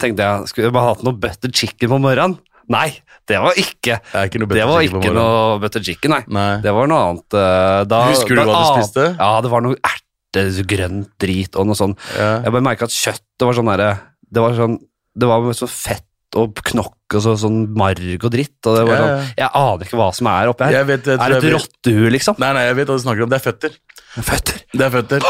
[SPEAKER 1] tenkte jeg, skulle jeg hatt noe butter chicken på morgenen? Nei, det var ikke
[SPEAKER 2] Det ikke noe
[SPEAKER 1] Det var ikke noe butter chicken, nei.
[SPEAKER 2] Nei.
[SPEAKER 1] Det var noe annet. eh, Da,
[SPEAKER 2] Husker du
[SPEAKER 1] da
[SPEAKER 2] hva du spiste?
[SPEAKER 1] Ja, det var noe erte, grønt drit og noe sånn.
[SPEAKER 2] Ja.
[SPEAKER 1] Jeg bare merka at kjøttet var sånn derre Det var sånn Det var så sånn fett og knokk og så, sånn marg og dritt. Og det var
[SPEAKER 2] Ja,
[SPEAKER 1] sånn. Jeg aner ikke hva som er oppi her.
[SPEAKER 2] Jeg vet, jeg
[SPEAKER 1] er det et rottehue, liksom?
[SPEAKER 2] Nei, nei, jeg vet hva du snakker om. Det er føtter.
[SPEAKER 1] Føtter.
[SPEAKER 2] Det er føtter.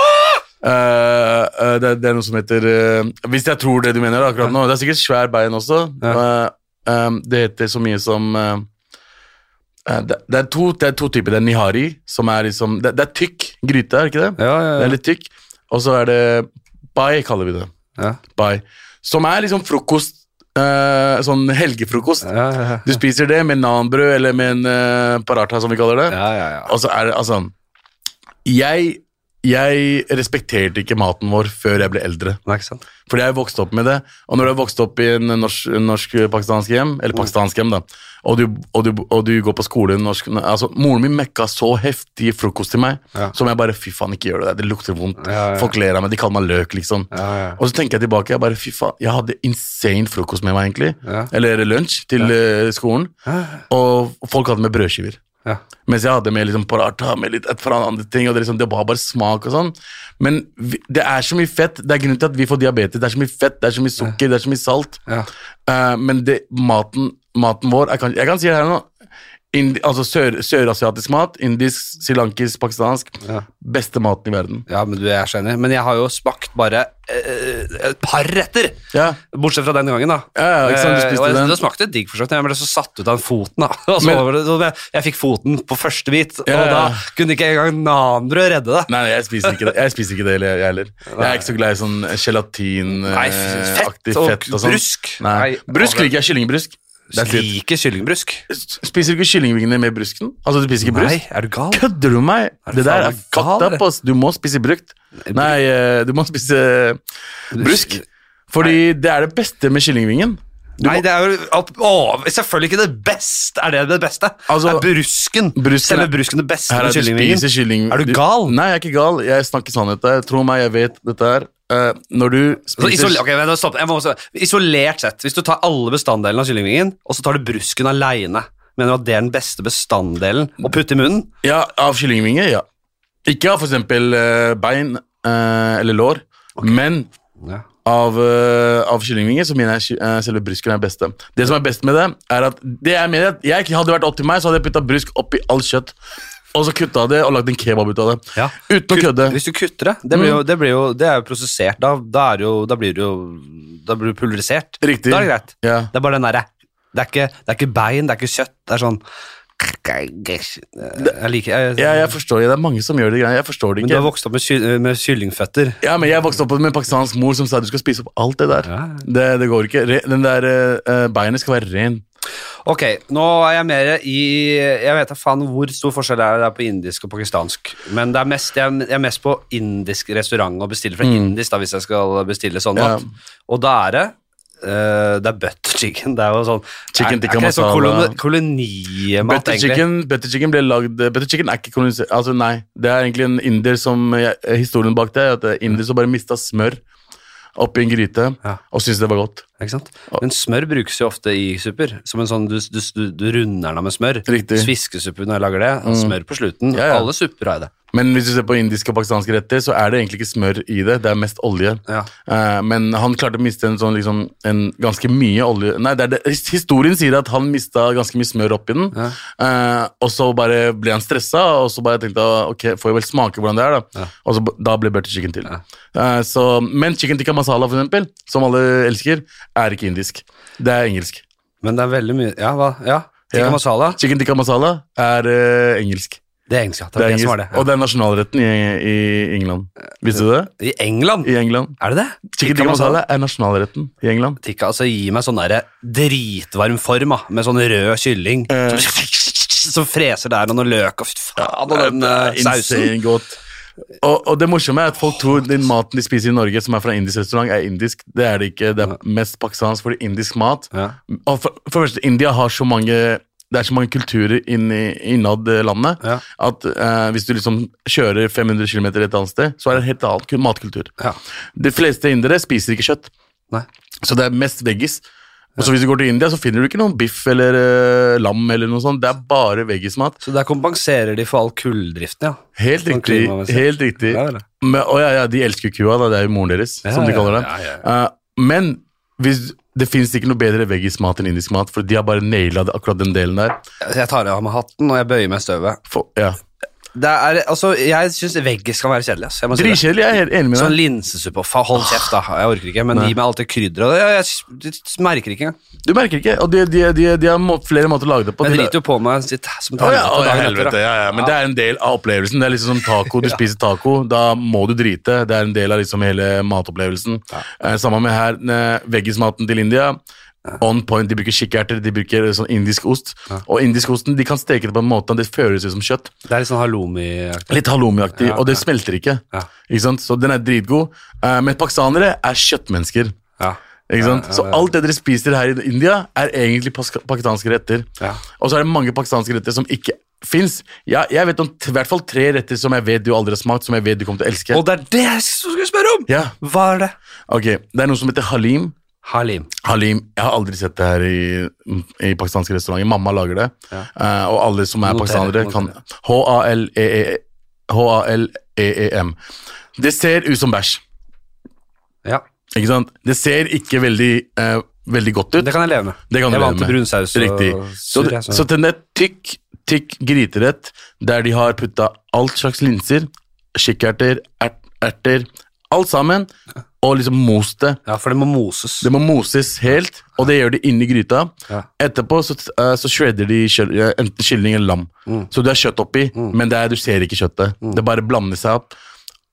[SPEAKER 2] Uh, det, det er noe som heter uh, Hvis jeg tror det du mener akkurat nå Det er sikkert svær bein også. Eh, det heter så mye som det, det, er to, det er to typer. Det er nihari, som er liksom Det, det er tykk gryte, er ikke det?
[SPEAKER 1] Ja, ja,
[SPEAKER 2] Det er litt tykk. Og så er det bai, kaller vi det.
[SPEAKER 1] ja.
[SPEAKER 2] Bai. Som er liksom frokost. Eh, sånn helgefrokost.
[SPEAKER 1] ja, ja, ja.
[SPEAKER 2] Du spiser det med nanbrød eller med en uh, paratha, som vi kaller det.
[SPEAKER 1] ja, ja, ja.
[SPEAKER 2] Og så er det altså Jeg, jeg respekterte ikke maten vår før jeg ble eldre.
[SPEAKER 1] Nei, ikke sant?
[SPEAKER 2] Fordi jeg vokste opp med det. Og når du har vokst opp i en norsk-pakistansk norsk-pakistansk hjem, eller pakistansk hjem, da, og du, og, du, og du går på skole norsk, altså, Moren min mekka så heftig frokost til meg
[SPEAKER 1] Ja.
[SPEAKER 2] som jeg bare Fy faen, ikke gjør det der. Det lukter vondt.
[SPEAKER 1] Ja, ja.
[SPEAKER 2] Folk ler av meg. De kaller meg løk, liksom. Og så tenker jeg tilbake. Jeg bare, fy faen, jeg hadde insane frokost med meg, egentlig. Eller lunsj til eh, skolen. Og folk hadde med brødskiver.
[SPEAKER 1] Ja.
[SPEAKER 2] Mens jeg hadde med liksom paratha med litt et fra andre ting. Og det, liksom, det var bare smak og sånn. Men vi, det er så mye fett. Det er grunnen til at vi får diabetes. Det er så mye fett, det er så mye sukker, det er så mye salt.
[SPEAKER 1] Ja.
[SPEAKER 2] Uh, men det, maten, maten vår er kanskje jeg kan si det her nå. Indi, altså sør, Sørasiatisk mat. Indisk, srilankisk, pakistansk.
[SPEAKER 1] Ja.
[SPEAKER 2] Beste maten i verden.
[SPEAKER 1] Ja, men du er så enig. Men jeg har jo smakt bare eh, et par retter.
[SPEAKER 2] Ja,
[SPEAKER 1] Bortsett fra den gangen, da.
[SPEAKER 2] ja, ja sant, du
[SPEAKER 1] Eh,
[SPEAKER 2] spiste
[SPEAKER 1] eh,
[SPEAKER 2] den.
[SPEAKER 1] Det smakte digg, for så vidt. Jeg ble så satt ut av den foten. da. <laughs> Og så
[SPEAKER 2] Men-
[SPEAKER 1] over det, så jeg, jeg fikk foten på første bit,
[SPEAKER 2] Ja,
[SPEAKER 1] og da kunne ikke engang nanbrød redde det.
[SPEAKER 2] Nei, nei, jeg spiser ikke det, jeg spiser ikke det jeg heller. Jeg er ikke så glad i sånn gelatinaktig
[SPEAKER 1] fett og,
[SPEAKER 2] fett og sånn.
[SPEAKER 1] brusk.
[SPEAKER 2] Nei. Brusk liker jeg. Kyllingbrusk. That's er
[SPEAKER 1] Liker kyllingbrusk.
[SPEAKER 2] Spiser du ikke kyllingvingene med brusken? Altså, du spiser ikke brusk?
[SPEAKER 1] Nei, er du gal?
[SPEAKER 2] Kødder du meg?
[SPEAKER 1] Er
[SPEAKER 2] Det der er fucked up, ass. Du må spise brukt. Nei, eh, du må spise brusk. Fordi det er det beste med kyllingvingen.
[SPEAKER 1] Nei, det er jo at- å, selvfølgelig ikke det beste. Er det det beste?
[SPEAKER 2] Altså,
[SPEAKER 1] er brusken,
[SPEAKER 2] brusken
[SPEAKER 1] selve brusken det beste med kyllingvingen?
[SPEAKER 2] kylling...
[SPEAKER 1] Er du gal?
[SPEAKER 2] Nei, jeg er ikke gal. Jeg snakker sannhet. Tro meg, jeg vet dette her. Uh, når du spiser
[SPEAKER 1] isol ok, vent, stopp. Jeg må også, isolert sett, hvis du tar alle bestanddelene av kyllingvingen, og så tar du brusken aleine, mener du at det er den beste bestanddelen å putte i munnen?
[SPEAKER 2] Ja, av kyllingvinger, ja. Ikke av for eksempel eh, bein uh, eller lår, men
[SPEAKER 1] Ja.
[SPEAKER 2] av, uh, av kyllingvinger så mener jeg eh, selve brysken er det beste. Det som er best med det, er at det jeg mener at jeg hadde vært opp til meg, så hadde jeg putta brysk oppi all kjøtt. og så kutta det og lagd en kebab ut av det.
[SPEAKER 1] Ja.
[SPEAKER 2] Uten å kødde.
[SPEAKER 1] Hvis du kutter det, det, blir jo, det, blir jo, det er jo prosessert. Da, da, jo, da blir det jo Da blir du pulverisert.
[SPEAKER 2] Riktig.
[SPEAKER 1] Da er det greit.
[SPEAKER 2] Ja.
[SPEAKER 1] Det er bare den derre det, det er ikke bein, det er ikke kjøtt. Det er sånn Jeg liker jeg,
[SPEAKER 2] Ja, jeg forstår det. Det er mange som gjør det. Jeg forstår det ikke.
[SPEAKER 1] Men du har vokst opp med, ky med kyllingføtter.
[SPEAKER 2] Ja, men Jeg vokste opp med en pakistansk mor som sa du skal spise opp alt det der.
[SPEAKER 1] Ja.
[SPEAKER 2] Det, det går ikke. Den der uh, beinet skal være ren.
[SPEAKER 1] Ok, nå er jeg mer i Jeg vet da faen hvor stor forskjell det er det er på indisk og pakistansk. Men det er mest, jeg, er- jeg er mest på indisk restaurant og bestiller fra indisk da, hvis jeg skal bestille sånn
[SPEAKER 2] mat. Ja.
[SPEAKER 1] Og da er det eh, det er butter chicken. Det er jo sånn
[SPEAKER 2] Chicken tikka
[SPEAKER 1] masala. sånn
[SPEAKER 2] masala.
[SPEAKER 1] koloni, kolonimat,
[SPEAKER 2] Butter
[SPEAKER 1] egentlig?
[SPEAKER 2] chicken, butter chicken ble lagd Butter chicken er ikke koloni... Altså, nei. Det er egentlig en inder som Historien bak det er at det er inder som bare mista smør oppi en gryte
[SPEAKER 1] Ja.
[SPEAKER 2] og syntes det var godt.
[SPEAKER 1] Ikke sant? Men smør brukes jo ofte i supper. Som en sånn, Du, du, du, runder den av med smør.
[SPEAKER 2] Riktig.
[SPEAKER 1] Sviskesuppe når jeg lager det. og Smør på slutten.
[SPEAKER 2] Ja, ja.
[SPEAKER 1] Alle supper har det.
[SPEAKER 2] Men hvis du ser på indiske og pakistanske retter, så er det egentlig ikke smør i det. Det er mest olje.
[SPEAKER 1] Ja.
[SPEAKER 2] Uh, men han klarte å miste en sånn liksom en ganske mye olje Nei, det det. historien sier at han mista ganske mye smør oppi den.
[SPEAKER 1] Ja.
[SPEAKER 2] Uh, og så bare ble han stressa, og så bare tenkte jeg ok, får jeg vel smake hvordan det er, da.
[SPEAKER 1] Ja.
[SPEAKER 2] Og så, da ble butter chicken til. Eh, så, men chicken tikka masala, for eksempel, som alle elsker, er ikke indisk. Det er engelsk.
[SPEAKER 1] Men det er veldig mye Ja, hva? Ja, Tikka masala.
[SPEAKER 2] Chicken tikka masala er engelsk.
[SPEAKER 1] Det er engelsk, ja. Det er
[SPEAKER 2] engelsk.
[SPEAKER 1] det var.
[SPEAKER 2] Og det er nasjonalretten i, i England. Visste du det?
[SPEAKER 1] I England?
[SPEAKER 2] I England.
[SPEAKER 1] Er det det?
[SPEAKER 2] Chicken tikka masala er nasjonalretten i England.
[SPEAKER 1] Tikka, altså Gi meg sånn der dritvarm form, ah, med sånn rød kylling.
[SPEAKER 2] Eh. <laughs>
[SPEAKER 1] Som freser der, og noe løk og faen, og den eh, sausen.
[SPEAKER 2] godt. Og, og det morsomme er at folk tror den maten de spiser i Norge, som er fra indisk restaurant, er indisk. Det er det ikke. Det er mest pakistansk fordi indisk mat.
[SPEAKER 1] Ja.
[SPEAKER 2] Og for, for India har så mange det er så mange kulturer inn i, innad eh, landet
[SPEAKER 1] Ja.
[SPEAKER 2] at eh, hvis du liksom kjører 500 km et annet sted, så er det en helt annen matkultur.
[SPEAKER 1] Ja.
[SPEAKER 2] De fleste indere spiser ikke kjøtt,
[SPEAKER 1] Nei.
[SPEAKER 2] så det er mest veggis. Og så Hvis du går til India, så finner du ikke noen biff eller uh, lam. eller noe sånt. Det er bare veggismat.
[SPEAKER 1] Så der kompenserer de for all kulldriften, ja.
[SPEAKER 2] Helt
[SPEAKER 1] Sånn
[SPEAKER 2] riktig. helt riktig.
[SPEAKER 1] Ja.
[SPEAKER 2] Men, ja, ja, de elsker kua, da. det er jo moren deres, som de kaller det.
[SPEAKER 1] ja,
[SPEAKER 2] Eh, men hvis, det fins ikke noe bedre veggismat enn indisk mat, for de har bare naila akkurat den delen der.
[SPEAKER 1] Jeg tar av meg hatten, og jeg bøyer meg i støvet.
[SPEAKER 2] For, ja.
[SPEAKER 1] Det er, altså, jeg syns veggis kan være kjedelig. ass. Jeg.
[SPEAKER 2] Dritkjedelig, jeg er helt enig med
[SPEAKER 1] Sånn
[SPEAKER 2] deg.
[SPEAKER 1] linsesuppe. Fa- Hold kjeft, da. Jeg orker ikke. Men
[SPEAKER 2] Nei.
[SPEAKER 1] gi meg alt det krydderet. Jeg, jeg, jeg merker ikke engang.
[SPEAKER 2] Du merker ikke, og de, de, de, de har må, flere måter å lage det på.
[SPEAKER 1] Jeg driter jo på meg sitt, som
[SPEAKER 2] tar ja, ja, helvete, ja, ja. Men det er en del av opplevelsen. Det er liksom som taco. Du spiser taco, da må du drite. Det er en del av liksom hele matopplevelsen. Eh, Samme med her, eh, veggismaten til India. On point, De bruker kikkerter, de bruker sånn indisk ost. Og indisk osten de kan steke det på en måte det føles ut som kjøtt.
[SPEAKER 1] Det er litt sånn halloumi-aktig.
[SPEAKER 2] Litt halloumiaktig,
[SPEAKER 1] Ja,
[SPEAKER 2] og det
[SPEAKER 1] ja.
[SPEAKER 2] smelter ikke.
[SPEAKER 1] Ja.
[SPEAKER 2] Ikke sant? Så den er dritgod. Eh, Men pakistanere er kjøttmennesker.
[SPEAKER 1] Ja.
[SPEAKER 2] Ikke sant?
[SPEAKER 1] Ja, ja,
[SPEAKER 2] Så
[SPEAKER 1] ja.
[SPEAKER 2] alt det dere spiser her i India, er egentlig pakistanske retter.
[SPEAKER 1] Ja.
[SPEAKER 2] Og så er det mange pakistanske retter som ikke fins. Ja, jeg vet om i hvert fall tre retter som jeg vet du aldri har smakt, som jeg vet du kommer til å elske.
[SPEAKER 1] Og det er det jeg skulle spørre om!
[SPEAKER 2] Ja,
[SPEAKER 1] Hva er det?
[SPEAKER 2] ok. Det er noe som heter halim.
[SPEAKER 1] Halim.
[SPEAKER 2] Halim, Jeg har aldri sett det her i, i pakistanske restauranter. Mamma lager det.
[SPEAKER 1] Ja.
[SPEAKER 2] Uh, og alle som er pakistanere, kan. H-A-L-E-E H-A-L-E-E-M. Det ser ut som bæsj.
[SPEAKER 1] Ja,
[SPEAKER 2] Ikke sant? Det ser ikke veldig, uh, veldig godt ut.
[SPEAKER 1] det kan jeg leve med.
[SPEAKER 2] Det kan
[SPEAKER 1] jeg er vant til brun saus og
[SPEAKER 2] Riktig. Så, det,
[SPEAKER 1] så-
[SPEAKER 2] så den er tykk, tykk gryterett der de har putta alt slags linser, kikkerter, ert, erter, alt sammen, og liksom most det.
[SPEAKER 1] Ja, for det må moses.
[SPEAKER 2] Det må moses helt, og det gjør de inni gryta.
[SPEAKER 1] Ja.
[SPEAKER 2] Etterpå så, eh, så shredder de eh, enten kylling eller lam.
[SPEAKER 1] Mm.
[SPEAKER 2] Så du har kjøtt oppi, men det er, du ser ikke kjøttet. Det bare blander seg opp.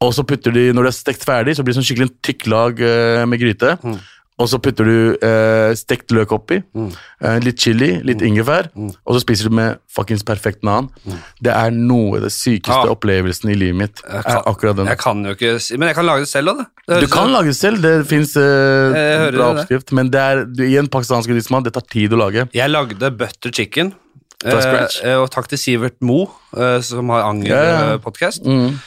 [SPEAKER 2] Og så putter de, når det er stekt ferdig, så blir det sånn skikkelig en tykk lag eh, med gryte.
[SPEAKER 1] Mm.
[SPEAKER 2] Og så putter du eh, stekt løk oppi, eh, litt chili, litt
[SPEAKER 1] Mm.
[SPEAKER 2] ingefær, og så spiser du med fuckings perfekt naan. Det er noe av det sykeste
[SPEAKER 1] Ja.
[SPEAKER 2] opplevelsen i livet mitt.
[SPEAKER 1] Jeg
[SPEAKER 2] er akkurat den.
[SPEAKER 1] Jeg kan jo ikke Men jeg kan lage det selv òg, det. det.
[SPEAKER 2] Du kan lage det selv, det fins
[SPEAKER 1] eh,
[SPEAKER 2] bra oppskrift, men det er, du, i en pakistansk mat, det tar tid å lage.
[SPEAKER 1] Jeg lagde butter chicken. Eh, og takk til Sivert Mo, eh, som har. Anger-podkast.
[SPEAKER 2] Mm.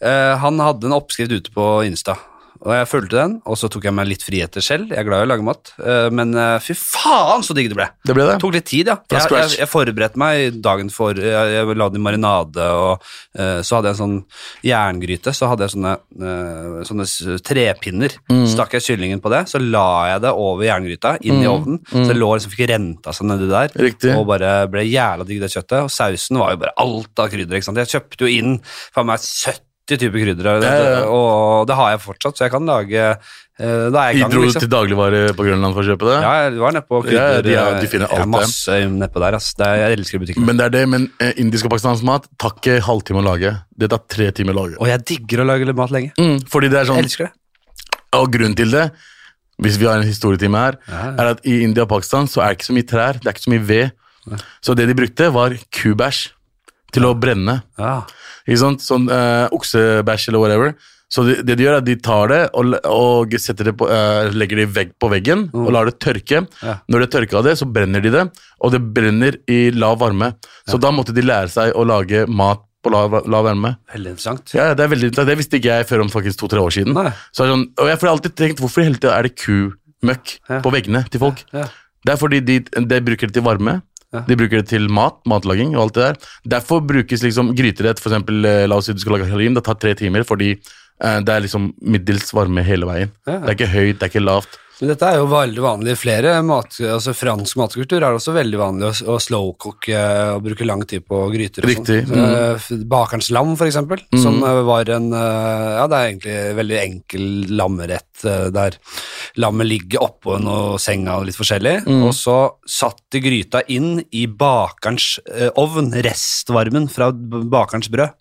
[SPEAKER 1] Eh, han hadde en oppskrift ute på Insta. Og jeg fulgte den, og så tok jeg meg litt friheter selv. Jeg er glad i å lage mat, eh, men eh, fy faen så digg det ble.
[SPEAKER 2] Det ble det.
[SPEAKER 1] Tok litt tid, ja. Jeg, jeg, jeg forberedte meg dagen for Jeg, jeg la den i marinade, og uh, så hadde jeg en sånn jerngryte. Så hadde jeg sånne, uh, sånne trepinner.
[SPEAKER 2] Mm.
[SPEAKER 1] Stakk jeg kyllingen på det, så la jeg det over jerngryta, inn i ovnen. Så det lå liksom fikk renta seg nedi der.
[SPEAKER 2] Mm. Riktig.
[SPEAKER 1] Og bare ble jævla digg, det kjøttet. Og sausen var jo bare alt av krydder. ikke sant? Jeg kjøpte jo inn for meg 70 typer krydder, det-
[SPEAKER 2] Ja, ja, ja.
[SPEAKER 1] og det har jeg fortsatt, så jeg kan lage eh, Da er jeg gang,
[SPEAKER 2] Dro
[SPEAKER 1] liksom.
[SPEAKER 2] til dagligvare på Grønland for å kjøpe det?
[SPEAKER 1] Ja, du var nede på
[SPEAKER 2] Ja,
[SPEAKER 1] krydder.
[SPEAKER 2] de er- de finner
[SPEAKER 1] er
[SPEAKER 2] alt,
[SPEAKER 1] masse nedpå der, ass. Det er, jeg elsker butikken.
[SPEAKER 2] Men det er det, men eh, indisk og pakistansk mat tar ikke halvtime å lage. Det tar tre timer å lage.
[SPEAKER 1] Og jeg digger å lage mat lenge.
[SPEAKER 2] Mm, fordi det er sånn, Jeg
[SPEAKER 1] elsker det.
[SPEAKER 2] Og grunnen til det, hvis vi har en historietime her,
[SPEAKER 1] Ja.
[SPEAKER 2] er at i India og Pakistan så er det ikke så mye trær, det er ikke så mye ved. Så det de brukte, var kubæsj til å brenne.
[SPEAKER 1] Ja.
[SPEAKER 2] Ikke? Sånn uh, oksebæsj eller whatever. Så det, det de gjør, er at de tar det og, og det på, uh, legger det vegg på veggen og lar det tørke.
[SPEAKER 1] Ja.
[SPEAKER 2] Når det tørker av det, så brenner de det, og det brenner i lav varme. Så da måtte de lære seg å lage mat på lav, lav varme.
[SPEAKER 1] Veldig interessant.
[SPEAKER 2] Ja, det er veldig interessant. Det visste ikke jeg før om faktisk to-tre år siden.
[SPEAKER 1] Nei.
[SPEAKER 2] Så sånn, og jeg har alltid tenkt, hvorfor i hele tida er det kumøkk
[SPEAKER 1] Ja.
[SPEAKER 2] på veggene til folk?
[SPEAKER 1] Ja.
[SPEAKER 2] Det er fordi de, de bruker det til varme.
[SPEAKER 1] Ja.
[SPEAKER 2] De bruker det til mat, matlaging og alt det der. Derfor brukes liksom gryterett, for eksempel, eh, la oss si du skal lage halim, det tar tre timer fordi eh, det er liksom middels varme hele veien.
[SPEAKER 1] Ja.
[SPEAKER 2] Det er ikke høyt, det er ikke lavt.
[SPEAKER 1] Men dette er jo veldig vanlig i flere mat, altså fransk matkultur er det også veldig vanlig å, å slowcooke og bruke lang tid på gryter. og
[SPEAKER 2] Riktig,
[SPEAKER 1] sånt. Eh, Bakerens lam, for eksempel, som eh, var en eh, Ja, det er egentlig en veldig enkel lammerett eh, der lammet ligger oppå noe senga og litt forskjellig, og så satt de gryta inn i bakerens eh, ovn, restvarmen fra bakerens brød,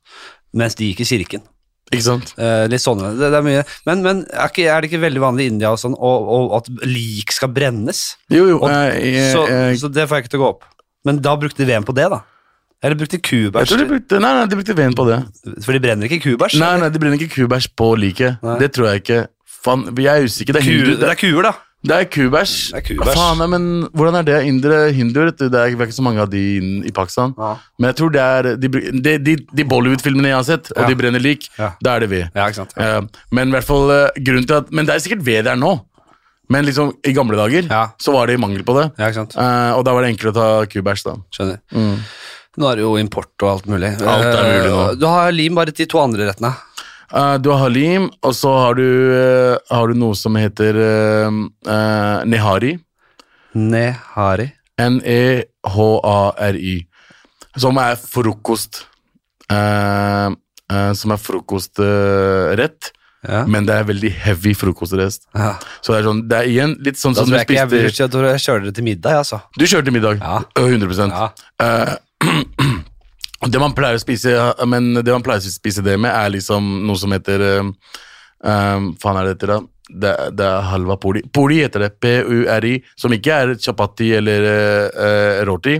[SPEAKER 1] mens de gikk i kirken.
[SPEAKER 2] Ikke sant?
[SPEAKER 1] Eh, litt sånne, det, det er mye. Men, men er, ikke, er det ikke veldig vanlig i India og sånn, og, og at lik skal brennes?
[SPEAKER 2] Jo, jo.
[SPEAKER 1] Og,
[SPEAKER 2] eh,
[SPEAKER 1] så, så det får jeg ikke til å gå opp. Men da brukte de veden på det, da? Eller brukte de
[SPEAKER 2] jeg
[SPEAKER 1] kubæsj?
[SPEAKER 2] tror de brukte, nei, nei, de brukte veden på det.
[SPEAKER 1] For de brenner ikke kubæsj?
[SPEAKER 2] Nei, nei, de brenner ikke kubæsj på liket. Det tror jeg ikke. Faen, jeg er usikker. Det er,
[SPEAKER 1] Ku, det er kuer, da.
[SPEAKER 2] Det er kubæsj. Faen, men hvordan er det? indre hinduer. Det er, ikke så mange av de i Pakistan.
[SPEAKER 1] Ja.
[SPEAKER 2] Men jeg tror det er De, de, de, de Bollywood-filmene jeg har sett, og
[SPEAKER 1] Ja.
[SPEAKER 2] de brenner lik,
[SPEAKER 1] Ja.
[SPEAKER 2] da er det ved.
[SPEAKER 1] Ja.
[SPEAKER 2] Eh, men i hvert fall uh, grunnen til at Men det er sikkert ved der nå. Men liksom i gamle dager så var det mangel på det. Eh, og da var det enklere å ta kubæsj, da.
[SPEAKER 1] Skjønner. Nå er det jo import og alt mulig.
[SPEAKER 2] Alt er mulig nå.
[SPEAKER 1] Du har lim bare til to andre rettene.
[SPEAKER 2] Eh, du har halim, og så har du, eh, har du noe som heter eh, nehari.
[SPEAKER 1] Nehari.
[SPEAKER 2] N-e-h-a-r-i. Som er frokost. Som er frokostrett,
[SPEAKER 1] Ja.
[SPEAKER 2] men det er veldig heavy frokostrest.
[SPEAKER 1] ja.
[SPEAKER 2] Så det er sånn, det er igjen litt sånn
[SPEAKER 1] Da
[SPEAKER 2] som du
[SPEAKER 1] jeg,
[SPEAKER 2] spiste
[SPEAKER 1] jeg, jeg kjører det til middag, altså.
[SPEAKER 2] Du kjørte middag.
[SPEAKER 1] Ja.
[SPEAKER 2] Ø, 100 <clears throat>
[SPEAKER 1] Ja.
[SPEAKER 2] Eh, <clears throat> <clears throat> Det man pleier å spise Men det man pleier å spise det med, er liksom noe som heter um, Faen er det heter, da? Det, det er halva poli. Poli heter det. P-u-r-i. Som ikke er chapati eller uh, roti.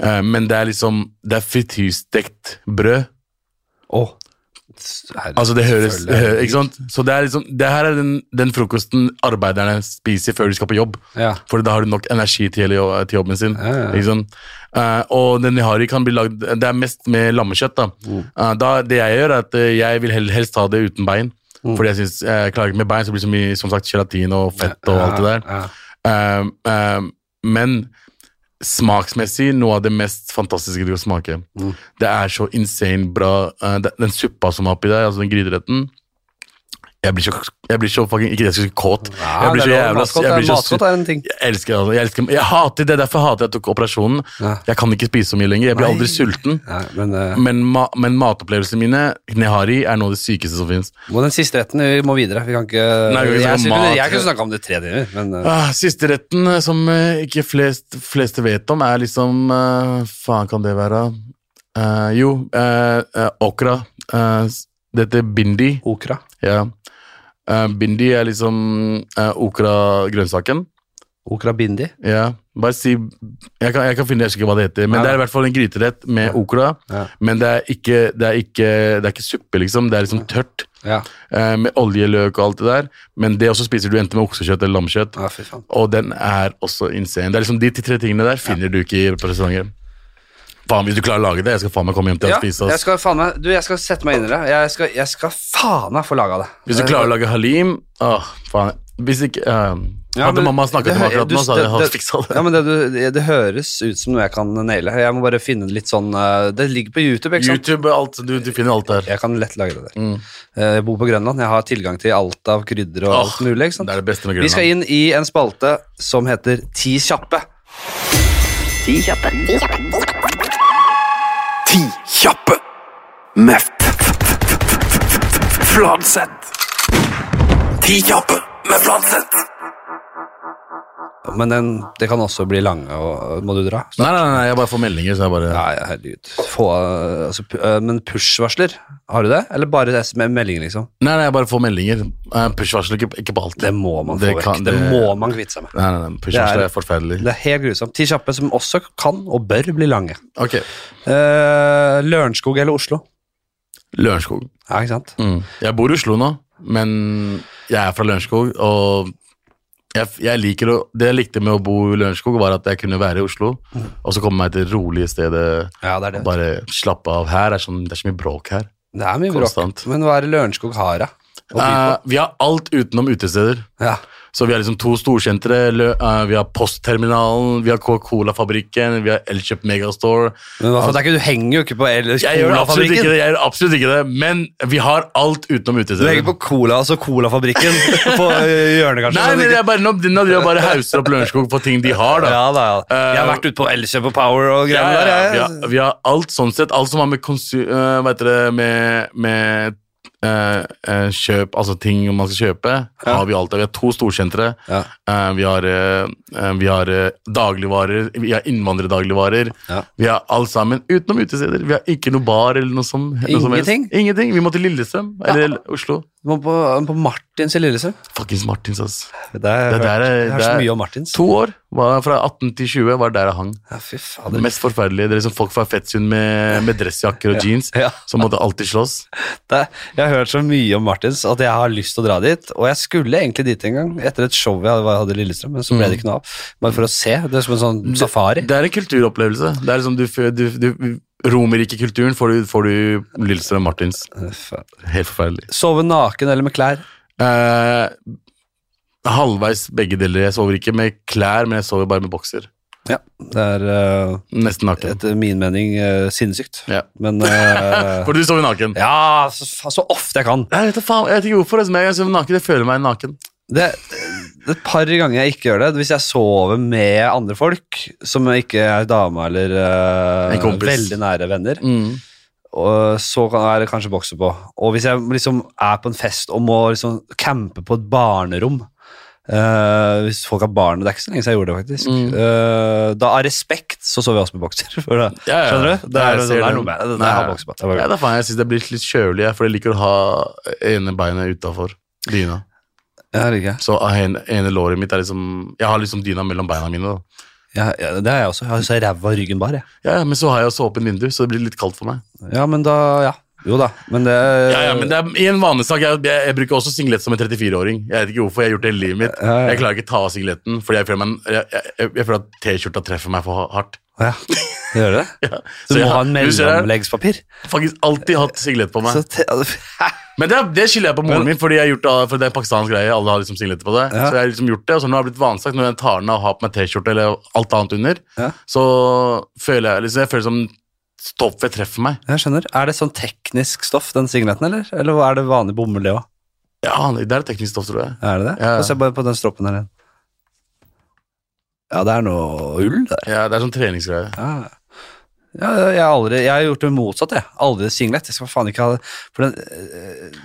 [SPEAKER 2] Uh, men det er liksom Det er frityrstekt brød.
[SPEAKER 1] Åh.
[SPEAKER 2] Altså det høres hø- Ikke sant? Så det er liksom Det her er den, den frokosten arbeiderne spiser før de skal på jobb.
[SPEAKER 1] Ja.
[SPEAKER 2] For da har du nok energi til, til jobben sin.
[SPEAKER 1] Ja, ja, ja.
[SPEAKER 2] Eh, og den nihari kan bli lagd Det er mest med lammekjøtt. Da.
[SPEAKER 1] Mm.
[SPEAKER 2] Uh, da det jeg gjør, er at eh, jeg vil helst ha det uten bein.
[SPEAKER 1] Mm.
[SPEAKER 2] Fordi jeg synes, jeg klarer ikke med bein, så blir det så mye som sagt, gelatin og fett og alt det der. Eh, men smaksmessig noe av det mest fantastiske du kan smake.
[SPEAKER 1] Mm.
[SPEAKER 2] Det er så insane bra. den suppa som er oppi der, altså den gryteretten Jeg blir så, jeg blir så fucking Ikke det jeg skal si kåt. Jeg blir så jævla jeg blir så
[SPEAKER 1] Matskott er en ting.
[SPEAKER 2] jeg elsker det. altså. Jeg, elsker, jeg hater det, derfor hater jeg at jeg tok operasjonen.
[SPEAKER 1] Ja.
[SPEAKER 2] Jeg kan ikke spise så mye lenger. Jeg blir
[SPEAKER 1] Nei.
[SPEAKER 2] aldri sulten.
[SPEAKER 1] Ja, men, uh,
[SPEAKER 2] Men, ma men matopplevelsene mine, nehari, er noe av det sykeste som fins.
[SPEAKER 1] den siste retten, vi må videre. Vi kan ikke
[SPEAKER 2] Nei, vi kan ikke
[SPEAKER 1] jeg, jeg kunne snakka om det i tre timer, men eh,
[SPEAKER 2] Ah, siste retten eh, som ikke flest, fleste vet om, er liksom uh, Faen kan det være? Jo, okra. Dette bindi.
[SPEAKER 1] okra.
[SPEAKER 2] Ja. Eh, bindi er liksom uh, okra-grønnsaken.
[SPEAKER 1] Okra bindi.
[SPEAKER 2] Ja, bare si Jeg kan, jeg kan finne jeg ikke hva det heter, men
[SPEAKER 1] Nei,
[SPEAKER 2] det er i hvert fall en gryterett med okra.
[SPEAKER 1] Ja.
[SPEAKER 2] Men det er, ikke, det, er ikke, det er ikke suppe, liksom. Det er liksom tørt.
[SPEAKER 1] Ja.
[SPEAKER 2] eh, med oljeløk og alt det der. Men det også spiser du enten med oksekjøtt eller lammekjøtt.
[SPEAKER 1] ja.
[SPEAKER 2] Og den er også insane. Det er liksom De tre tingene der finner du ikke i restauranter. Faen, hvis du klarer å lage det, jeg skal faen meg komme hjem til deg
[SPEAKER 1] Ja,
[SPEAKER 2] og spise.
[SPEAKER 1] jeg skal faen meg Du, jeg skal sette meg inn i det. Jeg skal, jeg skal faen meg få laga det.
[SPEAKER 2] Hvis du klarer å lage halim Åh, faen. Hvis ikke uh,
[SPEAKER 1] Ja,
[SPEAKER 2] Hadde mamma snakket til
[SPEAKER 1] meg
[SPEAKER 2] akkurat nå, så hadde jeg
[SPEAKER 1] det-
[SPEAKER 2] fiksa det.
[SPEAKER 1] Ja, men det, du, det, det høres ut som noe jeg kan naile. Jeg må bare finne litt sånn uh, Det ligger på YouTube, ikke sant?
[SPEAKER 2] YouTube, alt, du, du finner alt der.
[SPEAKER 1] Jeg kan lett lage det der.
[SPEAKER 2] Mm.
[SPEAKER 1] Uh, Jeg bor på Grønland. Jeg har tilgang til alt av krydder og
[SPEAKER 2] Åh,
[SPEAKER 1] alt mulig. ikke sant?
[SPEAKER 2] Det er det beste med
[SPEAKER 1] Vi skal
[SPEAKER 2] Grønland.
[SPEAKER 1] inn i en spalte som heter Ti kjappe.
[SPEAKER 3] Ti kjappe.
[SPEAKER 4] Ti kjappe Ti f- f- kjappe med Fladseth. Ti kjappe med Fladseth.
[SPEAKER 1] Men den, det kan også bli lange. Og, må du dra?
[SPEAKER 2] Nei, nei, nei, jeg bare får meldinger, så jeg bare
[SPEAKER 1] Nei, herregud. Få, altså, eh, men push-varsler, har du det? Eller bare med meldinger, liksom?
[SPEAKER 2] Nei, nei, jeg bare får meldinger. Eh, Push-varsel, ikke, ikke på alt.
[SPEAKER 1] Det må man
[SPEAKER 2] Det
[SPEAKER 1] få
[SPEAKER 2] kan-
[SPEAKER 1] Det,
[SPEAKER 2] det-
[SPEAKER 1] må man kvitte seg med.
[SPEAKER 2] Nei, nei, nei
[SPEAKER 1] Push-varsler er-
[SPEAKER 2] er forferdelig.
[SPEAKER 1] Det er helt grusomt. Ti kjappe som også kan og bør bli lange.
[SPEAKER 2] Ok,
[SPEAKER 1] Uh, Lørenskog eller Oslo?
[SPEAKER 2] Lørenskog.
[SPEAKER 1] Ja, ikke sant?
[SPEAKER 2] Mm. Jeg bor i Oslo nå, men jeg er fra Lørenskog, og jeg, jeg liker å, det jeg likte med å bo i Lørenskog, var at jeg kunne være i Oslo, og så komme meg til det rolige stedet,
[SPEAKER 1] Ja, det det.
[SPEAKER 2] og bare slappe av. Her er sånn, det er så mye bråk her.
[SPEAKER 1] Det er mye bråk. Men hva er det Lørenskog har, da?
[SPEAKER 2] Eh, vi har alt utenom utesteder.
[SPEAKER 1] ja.
[SPEAKER 2] Så vi har liksom to storsentre, eh, vi har Postterminalen, vi har Coca-Cola-fabrikken, vi har Elkjøp Megastore.
[SPEAKER 1] Men er ikke, du henger jo ikke på Cola-fabrikken.
[SPEAKER 2] Jeg jeg gjør absolutt ikke det, men vi har alt utenom
[SPEAKER 1] Du henger på Cola, altså Cola-fabrikken <laughs> på eh, hjørnet, kanskje?
[SPEAKER 2] Nei,
[SPEAKER 1] men det
[SPEAKER 2] er bare, nå, nå driver bare hauser opp Lørenskog på ting de har, da.
[SPEAKER 1] Ja da, ja.
[SPEAKER 2] Eh,
[SPEAKER 1] Jeg har vært ute på Elkjøp og Power og greier
[SPEAKER 2] ja,
[SPEAKER 1] der.
[SPEAKER 2] ja, vi, har, vi har alt sånn sett. Alt som har med konsu... uh, heter det Med, med øh, kjøp, altså ting man skal kjøpe,
[SPEAKER 1] Ja.
[SPEAKER 2] har vi alt. Vi har to storsentre.
[SPEAKER 1] Ja.
[SPEAKER 2] Eh, vi har, vi har dagligvarer, vi har innvandrerdagligvarer.
[SPEAKER 1] Ja.
[SPEAKER 2] Vi har alt sammen utenom utesteder. Vi har ikke noe bar eller noe sånt. Noe som helst.
[SPEAKER 1] Ingenting?
[SPEAKER 2] Ingenting. Vi må til Lillestrøm eller Oslo.
[SPEAKER 1] Du må på, på Martins i Lillestrøm.
[SPEAKER 2] Fuckings Martins, ass.
[SPEAKER 1] Det er,
[SPEAKER 2] Det der er-
[SPEAKER 1] jeg har
[SPEAKER 2] det
[SPEAKER 1] så mye om Martins.
[SPEAKER 2] To år. Var fra 18 til 20 var der jeg hang.
[SPEAKER 1] Ja, fy
[SPEAKER 2] faen.
[SPEAKER 1] Det
[SPEAKER 2] mest forferdelige. Det er liksom folk fra Fettsund med, med dressjakker og jeans
[SPEAKER 1] Ja.
[SPEAKER 2] som måtte alltid slåss.
[SPEAKER 1] Det, jeg har hørt så mye om Martins at jeg har lyst til å dra dit. Og jeg skulle egentlig dit en gang, etter et show jeg hadde, i Lillestrøm, men så ble det ikke noe av. Bare for å se. Det er som en sånn safari.
[SPEAKER 2] Det er en kulturopplevelse. Det er liksom du, du, du Romerike-kulturen får du, får du Lillestrøm Martins. Helt forferdelig.
[SPEAKER 1] Sove naken eller med klær?
[SPEAKER 2] Eh, halvveis begge deler. Jeg sover ikke med klær, men jeg sover bare med bokser.
[SPEAKER 1] Ja. Det er uh,
[SPEAKER 2] Nesten naken.
[SPEAKER 1] etter min mening uh, sinnssykt.
[SPEAKER 2] Ja.
[SPEAKER 1] Men <laughs> uh,
[SPEAKER 2] For du sover naken?
[SPEAKER 1] Ja, så, så ofte jeg kan.
[SPEAKER 2] Jeg vet, faen, jeg vet ikke hvorfor. Altså, jeg sover naken, jeg føler meg naken.
[SPEAKER 1] Det, det er et par ganger jeg ikke gjør det. Hvis jeg sover med andre folk, som ikke er dame eller eh,
[SPEAKER 2] En kompis.
[SPEAKER 1] veldig nære venner, og så kan er det kanskje bokse på. Og hvis jeg liksom er på en fest og må liksom campe på et barnerom eh, Hvis folk har barn, det er ikke så lenge siden jeg gjorde det, faktisk. eh, da av respekt så sover jeg også med bokser. <laughs> For det,
[SPEAKER 2] Ja, ja.
[SPEAKER 1] Skjønner du? Det er,
[SPEAKER 2] Jeg
[SPEAKER 1] det
[SPEAKER 2] ser
[SPEAKER 1] er
[SPEAKER 2] den.
[SPEAKER 1] noe med det. det
[SPEAKER 2] Nei.
[SPEAKER 1] er å ha bokser på. Det er bare-
[SPEAKER 2] Ja, da faen, jeg syns det blir litt kjølig, jeg, for jeg liker å ha ene beinet utafor dyna.
[SPEAKER 1] Ja, det.
[SPEAKER 2] Så ene, ene låret mitt er liksom Jeg har liksom dyna mellom beina mine. da.
[SPEAKER 1] Ja, ja, det har jeg også. Jeg har så ræva ryggen bar, jeg.
[SPEAKER 2] Ja, Men så har jeg også åpent vindu, så det blir litt kaldt for meg.
[SPEAKER 1] Ja, men da Ja. Jo da, men det
[SPEAKER 2] Ja, ja, men det er I en vanesak jeg, jeg, jeg bruker også singlet som en 34-åring. Jeg vet ikke hvorfor jeg har gjort det hele livet mitt.
[SPEAKER 1] Ja.
[SPEAKER 2] Jeg klarer ikke å ta av singletten, fordi jeg føler, meg, jeg, jeg, føler at T-skjorta treffer meg for hardt.
[SPEAKER 1] Ja, gjør det? <laughs>
[SPEAKER 2] Ja.
[SPEAKER 1] Du
[SPEAKER 2] Så jeg
[SPEAKER 1] må ha en
[SPEAKER 2] du det,
[SPEAKER 1] mellomleggspapir.
[SPEAKER 2] Faktisk alltid hatt singlet på meg.
[SPEAKER 1] Så <laughs>
[SPEAKER 2] Men det, det skylder jeg på moren
[SPEAKER 1] Men-
[SPEAKER 2] min, fordi jeg har gjort det, for det er en pakistansk greie. Alle har liksom singlet på det.
[SPEAKER 1] Ja.
[SPEAKER 2] Så jeg har liksom gjort det, og så nå har det blitt vansagt når jeg tar den av og har på meg T-skjorte eller alt annet under.
[SPEAKER 1] Ja.
[SPEAKER 2] Så føler jeg liksom, jeg føler som stoffet treffer meg.
[SPEAKER 1] jeg skjønner. Er det sånn teknisk stoff, den singleten, eller? Eller er det vanlig bomull, det òg?
[SPEAKER 2] Ja, det er teknisk stoff, tror jeg.
[SPEAKER 1] Er det det?
[SPEAKER 2] Ja.
[SPEAKER 1] Se bare på den stroppen her igjen. Ja, det er noe ull der.
[SPEAKER 2] Ja, Det er sånn treningsgreie.
[SPEAKER 1] Ja. Ja, jeg, har aldri, jeg har gjort det motsatt, jeg. Aldri singlet. Jeg skal faen ikke ha. For den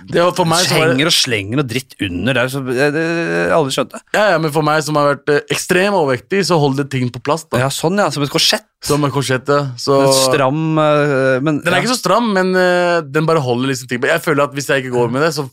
[SPEAKER 2] Det var for meg
[SPEAKER 1] henger og slenger og dritt under. Det er så, jeg, det, har aldri skjønt det.
[SPEAKER 2] ja, ja, men for meg som har vært eh, ekstrem overvektig, så holder det ting på plass. da.
[SPEAKER 1] Ja, sånn, ja. Som et korsett.
[SPEAKER 2] Som en ja Så
[SPEAKER 1] stram eh, men,
[SPEAKER 2] Den er ikke så stram, men eh, den bare holder liksom ting på. Jeg føler at hvis jeg ikke går med det, så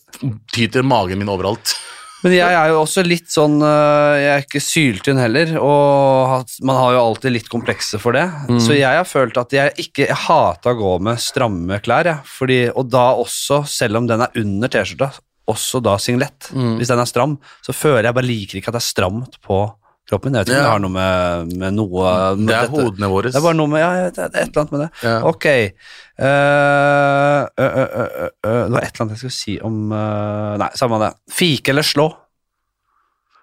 [SPEAKER 2] tyter magen min overalt.
[SPEAKER 1] Men jeg er jo også litt sånn øh, Jeg er ikke syltynn heller, og man har jo alltid litt komplekse for det.
[SPEAKER 2] Mm.
[SPEAKER 1] Så jeg har følt at jeg ikke Jeg hata å gå med stramme klær, jeg. Fordi, og da også, selv om den er under T-skjorta, også da singlet.
[SPEAKER 2] Mm.
[SPEAKER 1] Hvis den er stram, så føler jeg bare liker ikke at det er stramt på kroppen. Jeg ikke
[SPEAKER 2] Ja.
[SPEAKER 1] det har noe med, med noe med
[SPEAKER 2] Det er
[SPEAKER 1] dette-
[SPEAKER 2] hodene våre.
[SPEAKER 1] Det er bare noe med Ja, det er et eller annet med det.
[SPEAKER 2] Ja.
[SPEAKER 1] Ok. Uh, uh, uh, det var et eller annet jeg skulle si om eh, Nei, samme det. Fike eller slå?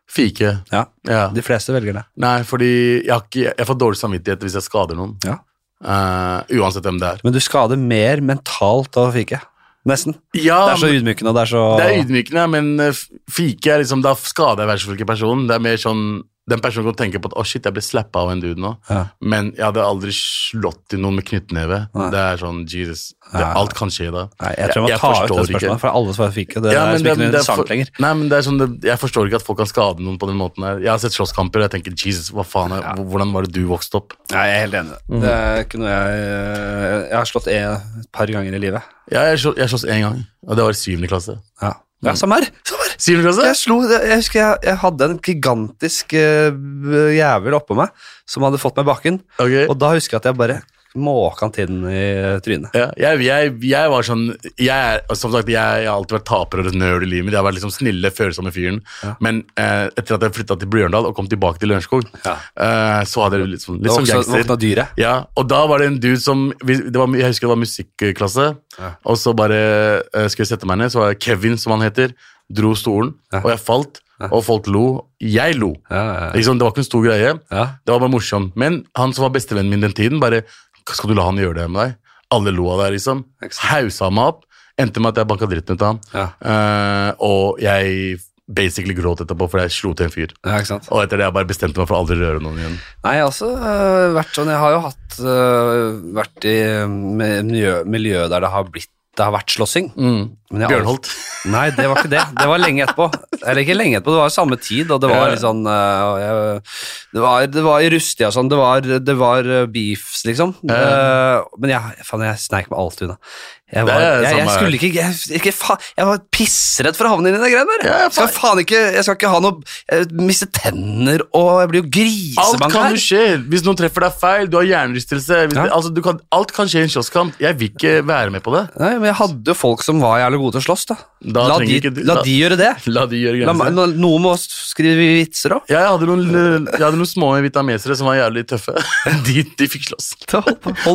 [SPEAKER 2] Fike.
[SPEAKER 1] Ja,
[SPEAKER 2] Ja.
[SPEAKER 1] de fleste velger det.
[SPEAKER 2] Nei, fordi jeg, har ikke, jeg får dårlig samvittighet hvis jeg skader noen.
[SPEAKER 1] Ja.
[SPEAKER 2] Eh, uansett hvem det er.
[SPEAKER 1] Men du skader mer mentalt av å fike. Nesten.
[SPEAKER 2] Ja,
[SPEAKER 1] Det er så ydmykende, det er så
[SPEAKER 2] Det er ydmykende, men eh, fike er liksom, da skader jeg hvertfall ikke personen. Det er mer sånn Den personen kan tenke på at 'å, shit, jeg ble slappa av en dude nå'.
[SPEAKER 1] Ja.
[SPEAKER 2] Men jeg hadde aldri slått til noen med knyttneve. Det er sånn Jesus. Det, alt kan skje da.
[SPEAKER 1] Nei, jeg tror jeg
[SPEAKER 2] Jeg- jeg
[SPEAKER 1] ta ut det
[SPEAKER 2] ikke.
[SPEAKER 1] spørsmålet, for alle svarer jo Det
[SPEAKER 2] Ja,
[SPEAKER 1] er
[SPEAKER 2] men
[SPEAKER 1] ikke noe
[SPEAKER 2] det er for-. Nei, men det er sånn, det, Jeg forstår ikke at folk kan skade noen på den måten her. Jeg har sett slåsskamper, og jeg tenker Jesus, hva faen er,
[SPEAKER 1] Ja.
[SPEAKER 2] hvordan var det du vokste opp?
[SPEAKER 1] Nei, jeg er helt enig.
[SPEAKER 2] Mm.
[SPEAKER 1] Det er ikke noe jeg Jeg har slått e et par ganger i livet.
[SPEAKER 2] Ja, jeg slåss én gang, og det var i syvende klasse.
[SPEAKER 1] Ja, ja samme her. Samme her.
[SPEAKER 2] Syvende klasse?
[SPEAKER 1] Jeg, slo, jeg husker jeg, jeg hadde en gigantisk uh, jævel oppå meg som hadde fått meg i bakken,
[SPEAKER 2] Ok.
[SPEAKER 1] og da husker jeg at jeg bare måka han i trynet.
[SPEAKER 2] Ja, jeg, jeg, jeg var sånn jeg, Som sagt, jeg, har alltid vært taper og nerd i livet mitt. Jeg har vært liksom snille, følsomme fyren.
[SPEAKER 1] Ja.
[SPEAKER 2] Men eh, etter at jeg flytta til Bjørndal og kom tilbake til Lørenskog,
[SPEAKER 1] Ja.
[SPEAKER 2] eh, så hadde jeg litt sånn, litt sånn gangster. Ja, og da var det en dude som det var, Jeg husker det var musikklasse, og så bare uh, skulle jeg sette meg ned, så var det Kevin, som han heter, dro stolen,
[SPEAKER 1] Ja.
[SPEAKER 2] og jeg falt, og folk lo. Jeg lo.
[SPEAKER 1] Ja, ja,
[SPEAKER 2] sant? Det var ikke en stor greie.
[SPEAKER 1] ja.
[SPEAKER 2] Det var bare morsomt. Men han som var bestevennen min den tiden, bare Skal du la han gjøre det med deg? Alle lo av deg, liksom. Hausa meg opp. Endte med at jeg banka dritten ut av han.
[SPEAKER 1] Ja.
[SPEAKER 2] Eh, og jeg basically gråt etterpå, for jeg slo til en fyr.
[SPEAKER 1] ja.
[SPEAKER 2] Og etter det jeg bare bestemte meg for å aldri røre noen igjen.
[SPEAKER 1] Nei, jeg har også øh, vært sånn Jeg har jo hatt uh, vært i miljø, miljø der det har blitt det har vært slåssing. Mm.
[SPEAKER 2] Bjørnholt.
[SPEAKER 1] Nei, det var ikke det. Det var lenge etterpå. Eller ikke lenge etterpå, det var jo samme tid, og det var litt sånn jeg, det, var, det var i Rustia sånn, det var, det var øh, beefs, liksom. Eh, men jeg, faen, jeg sneik meg alltid unna. Jeg, var, jeg, jeg skulle ikke, jeg, ikke fa, jeg var pissredd for å havne inn i de greiene der. Jeg, skal faen ikke, jeg skal ikke ha noe Miste tenner, og jeg blir jo
[SPEAKER 2] Alt kan jo skje. Hvis noen treffer deg feil, du har hjernerystelse
[SPEAKER 1] Ja.
[SPEAKER 2] altså, Alt kan skje i en slåsskamp. Jeg vil ikke være med på det.
[SPEAKER 1] Nei, men jeg hadde jo folk som var jævlig gode til å slåss, da.
[SPEAKER 2] Da
[SPEAKER 1] la, de,
[SPEAKER 2] ikke
[SPEAKER 1] la,
[SPEAKER 2] la
[SPEAKER 1] de gjøre det.
[SPEAKER 2] La de gjøre
[SPEAKER 1] La,
[SPEAKER 2] grenser.
[SPEAKER 1] no- noen må skrive vitser òg.
[SPEAKER 2] Ja, jeg hadde noen, jeg hadde noen små vietnamesere som var jævlig tøffe. <laughs> De, de fikk slåss.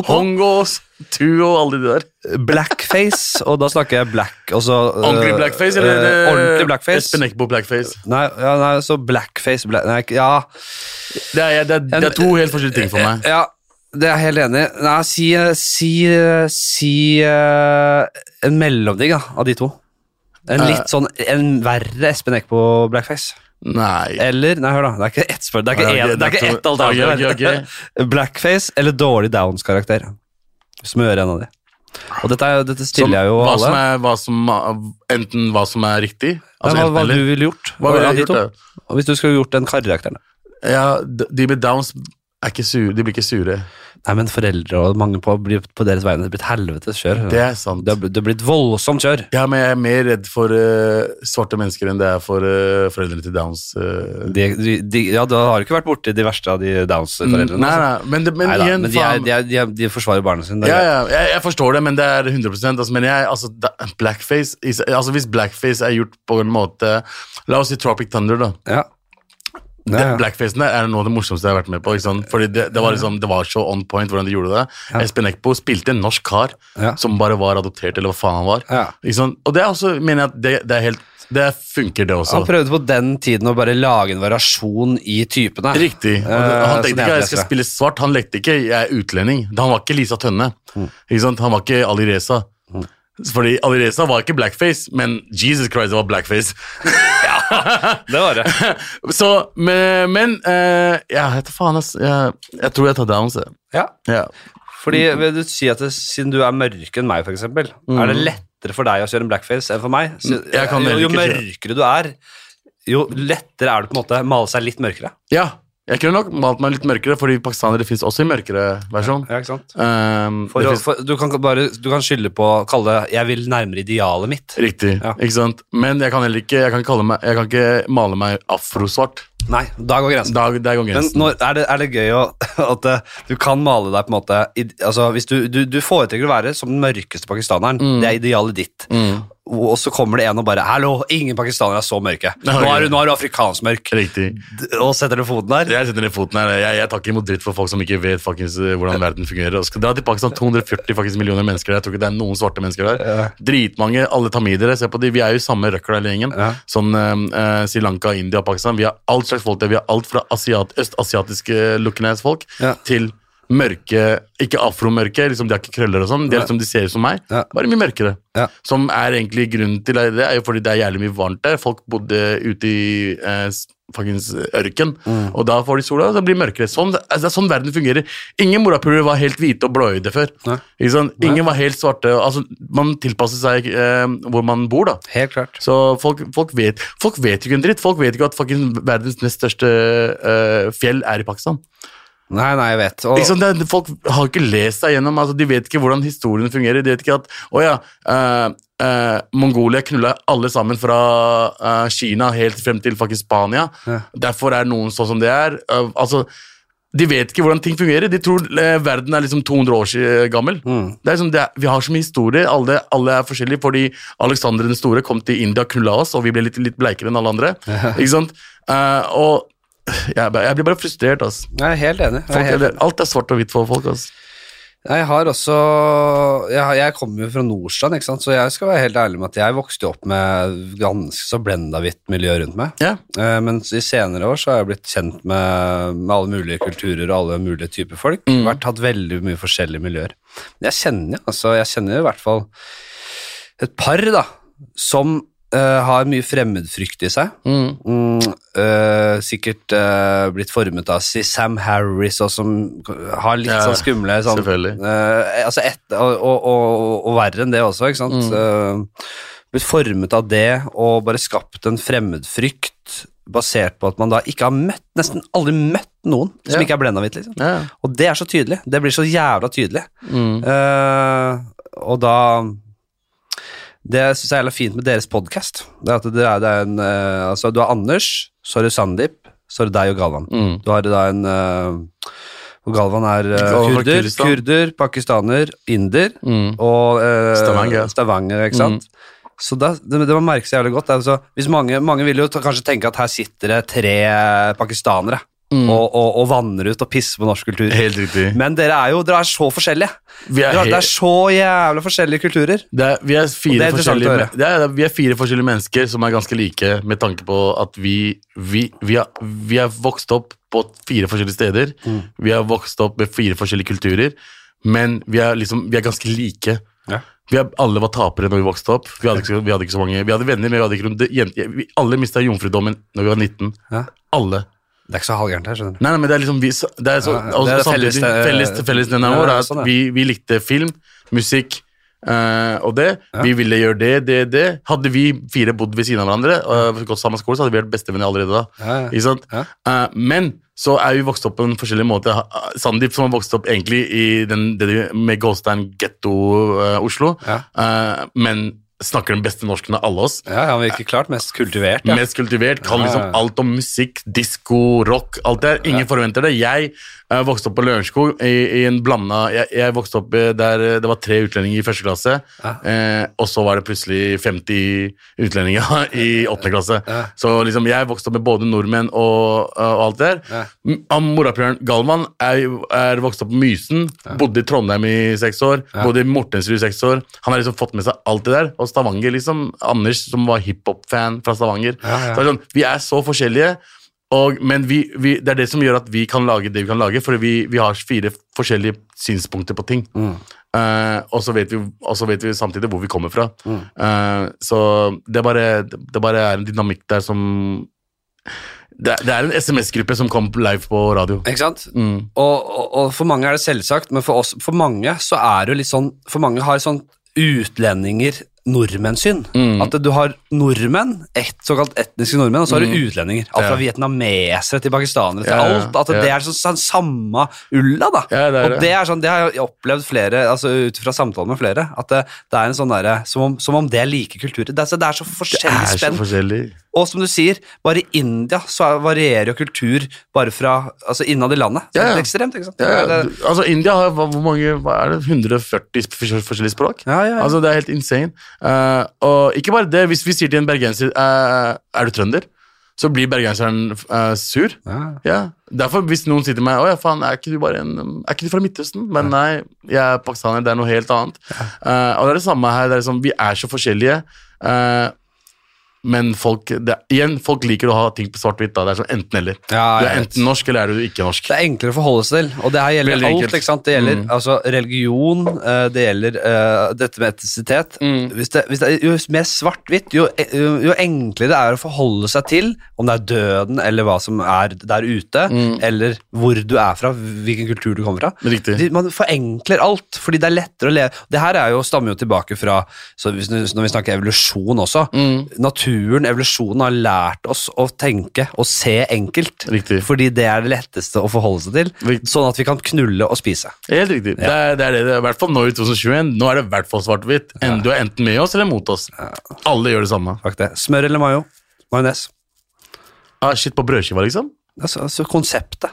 [SPEAKER 2] Hongo Tu og alle de der.
[SPEAKER 1] Blackface, og da snakker jeg black øh, <laughs>
[SPEAKER 2] Ordentlig blackface, eller?
[SPEAKER 1] øh,
[SPEAKER 2] eh,
[SPEAKER 1] ordentlig blackface.
[SPEAKER 2] Espen Eckbo blackface.
[SPEAKER 1] Nei, ja, nei, så blackface black, nei, Ja,
[SPEAKER 2] Det er, det, er, det er to helt forskjellige ting for meg.
[SPEAKER 1] ja, det er jeg helt enig i. Nei, si, si, si eh, en mellomting da, av de to. En
[SPEAKER 2] Eh.
[SPEAKER 1] litt sånn En verre Espen Eckbo blackface.
[SPEAKER 2] Nei.
[SPEAKER 1] Eller Nei, hør, da. Det er ikke ett spørsmål. det er ikke,
[SPEAKER 2] Ja, ok,
[SPEAKER 1] en, det er ikke ett alternativ.
[SPEAKER 2] ok, ok, <laughs>
[SPEAKER 1] Blackface eller dårlig Downs-karakter. Smøre en av de. Og dette, er, dette stiller jeg jo
[SPEAKER 2] hva
[SPEAKER 1] alle.
[SPEAKER 2] som er, hva som, enten hva som er riktig altså
[SPEAKER 1] Nei, hva, hva du ville gjort?
[SPEAKER 2] Hva ville jeg gjort?
[SPEAKER 1] Hvis du skulle gjort den karakteren.
[SPEAKER 2] Ja, de med downs er sure. De blir ikke sure.
[SPEAKER 1] Nei, men foreldre og mange på, blir på deres vegne. Det blir blitt helvetes kjør.
[SPEAKER 2] Det er sant.
[SPEAKER 1] Det har, blitt voldsomt kjør.
[SPEAKER 2] Ja, men jeg er mer redd for uh, svarte mennesker enn det er for uh, foreldrene til downs. Uh.
[SPEAKER 1] De, de, de, ja, Du har ikke vært borti de verste av de Downs-foreldrene?
[SPEAKER 2] Nei,
[SPEAKER 1] altså.
[SPEAKER 2] nei, men, det, men
[SPEAKER 1] Neida,
[SPEAKER 2] igjen,
[SPEAKER 1] men de, er, de, er, de, er, forsvarer barna sine. er
[SPEAKER 2] ja, ja, jeg, jeg forstår det, men det er 100% altså, Men jeg, altså, da, blackface altså, Hvis blackface er gjort på en måte La oss si Tropic Thunder, da.
[SPEAKER 1] Ja. Ja, ja.
[SPEAKER 2] Blackfacen der er noe av det morsomste jeg har vært med på. Fordi det, det, var liksom, det var så on point hvordan de gjorde det. Espen Eckbo spilte en norsk kar
[SPEAKER 1] Ja.
[SPEAKER 2] som bare var adoptert, eller hva faen han var.
[SPEAKER 1] Ja.
[SPEAKER 2] Og det er også, mener jeg at det, det er helt Det funker, det også.
[SPEAKER 1] Han prøvde på den tiden å bare lage en variasjon i typene.
[SPEAKER 2] Riktig. Og
[SPEAKER 1] Eh,
[SPEAKER 2] han tenkte ikke
[SPEAKER 1] jeg
[SPEAKER 2] skal spille svart. Han lekte ikke 'jeg er utlending'. Han var ikke Lisa Tønne.
[SPEAKER 1] Mm.
[SPEAKER 2] Ikke? Han var ikke Ali Reza. Fordi Alireza var ikke blackface, men Jesus Christ, det var blackface. <laughs>
[SPEAKER 1] ja, Det var det. <laughs>
[SPEAKER 2] Så, men, men uh, Ja, vet da faen, ass. Jeg, jeg tror jeg tar downs, jeg.
[SPEAKER 1] Ja.
[SPEAKER 2] Ja.
[SPEAKER 1] Fordi vil du si at det, Siden du er mørkere enn meg, for eksempel, er det lettere for deg å kjøre en blackface enn for meg? Så,
[SPEAKER 2] Mm.
[SPEAKER 1] Jo, jo mørkere du er, jo lettere er det på en måte å male seg litt mørkere.
[SPEAKER 2] ja. Jeg kunne nok malt meg litt mørkere, fordi pakistanere fins også i mørkere versjon.
[SPEAKER 1] Ja, ikke sant?
[SPEAKER 2] Um,
[SPEAKER 1] For,
[SPEAKER 2] finnes-
[SPEAKER 1] for, du, kan bare, du kan skylde på å kalle det 'jeg vil nærmere idealet mitt'.
[SPEAKER 2] Riktig.
[SPEAKER 1] Ja.
[SPEAKER 2] ikke sant? Men jeg kan heller ikke Jeg kan, meg, jeg kan ikke male meg afrosvart.
[SPEAKER 1] Nei, da går grensen.
[SPEAKER 2] Da, der går
[SPEAKER 1] Men når, er, det, er det gøy å, at eh, du kan male deg på en måte i- altså hvis du, du, du foretrekker å være som den mørkeste pakistaneren. Det er idealet ditt.
[SPEAKER 2] Mm.
[SPEAKER 1] og så kommer det en og bare 'Hallo, ingen pakistanere er så mørke'. <laughs> Nå
[SPEAKER 2] Ja,
[SPEAKER 1] er du, nå er du afrikansk mørk.
[SPEAKER 2] Riktig.
[SPEAKER 1] Og setter du foten der.
[SPEAKER 2] Jeg setter ned foten her. Jeg, jeg tar ikke imot dritt for folk som ikke vet fuckings, eh, hvordan verden fungerer. Og skal dra til Pakistan 240 faktisk millioner mennesker der. Jeg tror ikke det er noen svarte mennesker der. Dritmange, alle tamidere. Se på de, vi er jo samme røkla hele gjengen.
[SPEAKER 1] Ja.
[SPEAKER 2] Sånn eh, Sri Lanka, India, Pakistan. Vi har alt slags folk der. Vi har alt fra asiat, østasiatiske looking ass folk
[SPEAKER 1] Ja.
[SPEAKER 2] til mørke, ikke afromørke, liksom, de har ikke krøller og sånn. De, er liksom, de ser ut som meg,
[SPEAKER 1] Ja.
[SPEAKER 2] bare mye mørkere.
[SPEAKER 1] Ja.
[SPEAKER 2] Som er egentlig grunnen til det, er jo fordi det er jævlig mye varmt der. Folk bodde ute i eh, fuckings ørken,
[SPEAKER 1] Mm.
[SPEAKER 2] og da får de sola, og så blir det mørkere. Sånn, altså, det er sånn verden fungerer. Ingen morapulere var helt hvite og blåøyde før.
[SPEAKER 1] Nei.
[SPEAKER 2] Ikke sant? Ingen var helt svarte. Altså, man tilpasser seg eh, hvor man bor, da.
[SPEAKER 1] Helt klart.
[SPEAKER 2] Så folk, folk, vet, folk vet ikke en dritt. Folk vet ikke at fucking verdens nest største eh, fjell er i Pakistan.
[SPEAKER 1] Nei, nei, jeg vet. Og,
[SPEAKER 2] Liksom. Det, folk har ikke lest seg gjennom, altså, de vet ikke hvordan historien fungerer. De vet ikke at å ja, eh, eh, Mongolia knulla alle sammen fra eh, Kina helt frem til faktisk Spania.
[SPEAKER 1] Ja.
[SPEAKER 2] Derfor er noen sånn som det er. Altså, de vet ikke hvordan ting fungerer. De tror verden er liksom 200 år gammel.
[SPEAKER 1] Mm.
[SPEAKER 2] Det er liksom, det er, vi har så mye historie, alle, alle er forskjellige, fordi Alexander den store kom til India og knulla oss, og vi ble litt, litt bleikere enn alle andre. Ikke sant? Eh, og jeg, jeg blir bare frustrert, altså.
[SPEAKER 1] jeg er helt enig. Er
[SPEAKER 2] Folk,
[SPEAKER 1] helt
[SPEAKER 2] alt er svart og hvitt for folk. Altså.
[SPEAKER 1] Jeg har også Jeg, jeg kommer jo fra Nordstrand, ikke sant? så jeg skal være helt ærlig med at jeg vokste opp med ganske så blenda hvitt miljø rundt meg.
[SPEAKER 2] Ja.
[SPEAKER 1] Mens i senere år så har jeg blitt kjent med, med alle mulige kulturer og alle mulige typer folk.
[SPEAKER 2] Mm.
[SPEAKER 1] Vært hatt veldig mye forskjellige miljøer. Men jeg kjenner altså, jeg kjenner i hvert fall et par da, som eh, har mye fremmedfrykt i seg.
[SPEAKER 2] Mm.
[SPEAKER 1] Mm, eh, sikkert uh, blitt formet av si Sam Harris, og som har litt
[SPEAKER 2] Ja,
[SPEAKER 1] sånn skumle sånn, altså et, og, og, og, og verre enn det også, ikke sant?
[SPEAKER 2] Mm.
[SPEAKER 1] Blitt formet av det og bare skapt en fremmedfrykt basert på at man da ikke har møtt, nesten aldri møtt noen som
[SPEAKER 2] Ja.
[SPEAKER 1] ikke er blenda hvitt. Liksom.
[SPEAKER 2] Ja.
[SPEAKER 1] Og det er så tydelig. Det blir så jævla tydelig.
[SPEAKER 2] Mm.
[SPEAKER 1] Og da Det syns jeg er jævla fint med deres podkast. Det er at det er, det er en eh, Altså, du har Anders, så har du Sandeep, så har du deg og Galvan.
[SPEAKER 2] Mm.
[SPEAKER 1] Du har da en uh, Og Galvan er
[SPEAKER 2] uh,
[SPEAKER 1] kurder, kurder, pakistaner, inder
[SPEAKER 2] Mm.
[SPEAKER 1] og uh,
[SPEAKER 2] Stavanger.
[SPEAKER 1] Stavanger, ikke sant? Så da, det, det man merker seg jævlig godt. Altså, hvis mange, mange vil jo ta, kanskje tenke at her sitter det tre pakistanere
[SPEAKER 2] Mm.
[SPEAKER 1] og, og, og vanner ut og pisser på norsk kultur.
[SPEAKER 2] Helt riktig.
[SPEAKER 1] Men dere er jo dere er så forskjellige.
[SPEAKER 2] Vi er,
[SPEAKER 1] Dere, det er så jævla forskjellige kulturer.
[SPEAKER 2] det er, vi er fire
[SPEAKER 1] er
[SPEAKER 2] forskjellige det er, Vi er fire forskjellige mennesker som er ganske like, med tanke på at vi, vi, vi, vi er vokst opp på fire forskjellige steder.
[SPEAKER 1] Mm.
[SPEAKER 2] Vi har vokst opp med fire forskjellige kulturer, men vi er, liksom, vi er ganske like.
[SPEAKER 1] Ja.
[SPEAKER 2] Vi er, alle var tapere når vi vokste opp. Vi hadde ikke, så- vi hadde ikke så mange Vi hadde venner, men vi hadde ikke. Alle mista jomfrudommen når vi var 19.
[SPEAKER 1] Ja.
[SPEAKER 2] Alle.
[SPEAKER 1] Det er ikke så halvgærent her, skjønner du.
[SPEAKER 2] Nei, nei, men det er liksom vi, det er så,
[SPEAKER 1] Ja. Det er
[SPEAKER 2] samtidig,
[SPEAKER 1] felles- eh,
[SPEAKER 2] felles, fellesnevneren
[SPEAKER 1] ja,
[SPEAKER 2] vår er at
[SPEAKER 1] sånn, ja.
[SPEAKER 2] vi, vi likte film, musikk øh, og det.
[SPEAKER 1] Ja.
[SPEAKER 2] Vi ville gjøre det, det, det. Hadde vi fire bodd ved siden av hverandre og gått samme skole, så hadde vi vært bestevenner allerede da. Ikke sant? Eh, men så er vi vokst opp på en forskjellig måte. Sandeep som har vokst opp egentlig i den, det med Gåstein getto uh, Oslo, eh, men snakker den beste norsken av alle oss.
[SPEAKER 1] Ja, han virker klart mest kultivert. Ja.
[SPEAKER 2] Mest kultivert, kan liksom alt om musikk, disko, rock, alt det. Ingen forventer det. Jeg eh, vokste opp på Lørenskog i, i en blanda jeg, jeg vokste opp der eh, det var tre utlendinger i første klasse,
[SPEAKER 1] Ja.
[SPEAKER 2] eh, og så var det plutselig 50 utlendinger <laughs> i åttende klasse.
[SPEAKER 1] Ja.
[SPEAKER 2] Så liksom jeg vokste opp med både nordmenn og, og alt det der.
[SPEAKER 1] Ja.
[SPEAKER 2] Morapuleren Galvan er, er vokst opp på Mysen, bodde i Trondheim i seks år, bodde i Mortensrud i seks år. Han har liksom fått med seg alt det der. Og Stavanger, liksom. Anders, som var hiphop-fan fra Stavanger. Så sånn, vi er så forskjellige, og, men vi, vi, det er det som gjør at vi kan lage det vi kan lage, for vi, vi har fire forskjellige synspunkter på ting.
[SPEAKER 1] Mm.
[SPEAKER 2] Uh, og, så vet vi, vet vi samtidig hvor vi kommer fra.
[SPEAKER 1] Mm.
[SPEAKER 2] Uh, så det bare, det bare er en dynamikk der som Det, det er en SMS-gruppe som kom live på radio.
[SPEAKER 1] Ikke sant?
[SPEAKER 2] Mm.
[SPEAKER 1] Og, og, og for mange er det selvsagt, men for oss, for mange så er det litt sånn For mange har sånn utlendinger nordmennsyn.
[SPEAKER 2] Mm.
[SPEAKER 1] At du har nordmenn, et såkalt etniske nordmenn, og så har du utlendinger. Alt fra
[SPEAKER 2] Ja.
[SPEAKER 1] vietnamesere til pakistanere til
[SPEAKER 2] Ja, ja,
[SPEAKER 1] alt. At det er sånn, sånn samme ulla, da.
[SPEAKER 2] Det er
[SPEAKER 1] og
[SPEAKER 2] det.
[SPEAKER 1] det er sånn, det har jeg opplevd flere, altså ut fra samtaler med flere, at det, det er en sånn derre som, om- som om det er like kulturer. Det er, så- det er så forskjellig spenn. Og som du sier, bare i India så er- varierer jo kultur bare fra altså innad i landet. Så
[SPEAKER 2] Ja, ja.
[SPEAKER 1] Det er ekstremt, ikke sant?
[SPEAKER 2] Ja. Altså, India har hvor mange hva er det, 140 forskjellige språk? Altså, det er helt insane. Eh, og ikke bare det, hvis vi sier til en bergenser uh, Er du trønder? Så blir bergenseren uh, sur.
[SPEAKER 1] Ja.
[SPEAKER 2] Ja, Derfor, hvis noen sier til meg Å ja, faen, er ikke du en Er ikke du fra Midtøsten? Men nei, jeg er pakistaner, det er noe helt annet. Og det er det samme her. Det er liksom, vi er så forskjellige. eh, men folk det, igjen, folk liker å ha ting på svart-hvitt. Det er sånn enten-eller.
[SPEAKER 1] Ja,
[SPEAKER 2] du er enten norsk, eller er du ikke norsk.
[SPEAKER 1] Det er enklere å forholde seg til, og det her gjelder
[SPEAKER 2] Veldig
[SPEAKER 1] alt. ikke sant? Det gjelder
[SPEAKER 2] Mm.
[SPEAKER 1] altså, religion, eh, det gjelder uh, dette med etnisitet.
[SPEAKER 2] Mm.
[SPEAKER 1] Hvis, det, hvis det jo mer svart-hvitt, jo, jo, jo enklere det er å forholde seg til om det er døden eller hva som er der ute,
[SPEAKER 2] Mm.
[SPEAKER 1] eller hvor du er fra, hvilken kultur du kommer fra.
[SPEAKER 2] Riktig.
[SPEAKER 1] Man forenkler alt, fordi det er lettere å leve. Det her er jo, stammer jo tilbake fra så hvis, Når vi snakker evolusjon også.
[SPEAKER 2] Mm.
[SPEAKER 1] Naturen, evolusjonen, har lært oss å tenke og se enkelt.
[SPEAKER 2] Riktig.
[SPEAKER 1] Fordi det er det letteste å forholde seg til,
[SPEAKER 2] Riktig.
[SPEAKER 1] sånn at vi kan knulle og spise.
[SPEAKER 2] Helt riktig. Det, er, det er det. det I hvert fall nå i 2021. Nå er det i hvert fall svart-hvitt. Ja. Du er enten med oss eller mot oss. Alle gjør det samme.
[SPEAKER 1] Smør eller mayo? Majones.
[SPEAKER 2] Ah, shit, på brødskiva, liksom?
[SPEAKER 1] Altså, altså konseptet.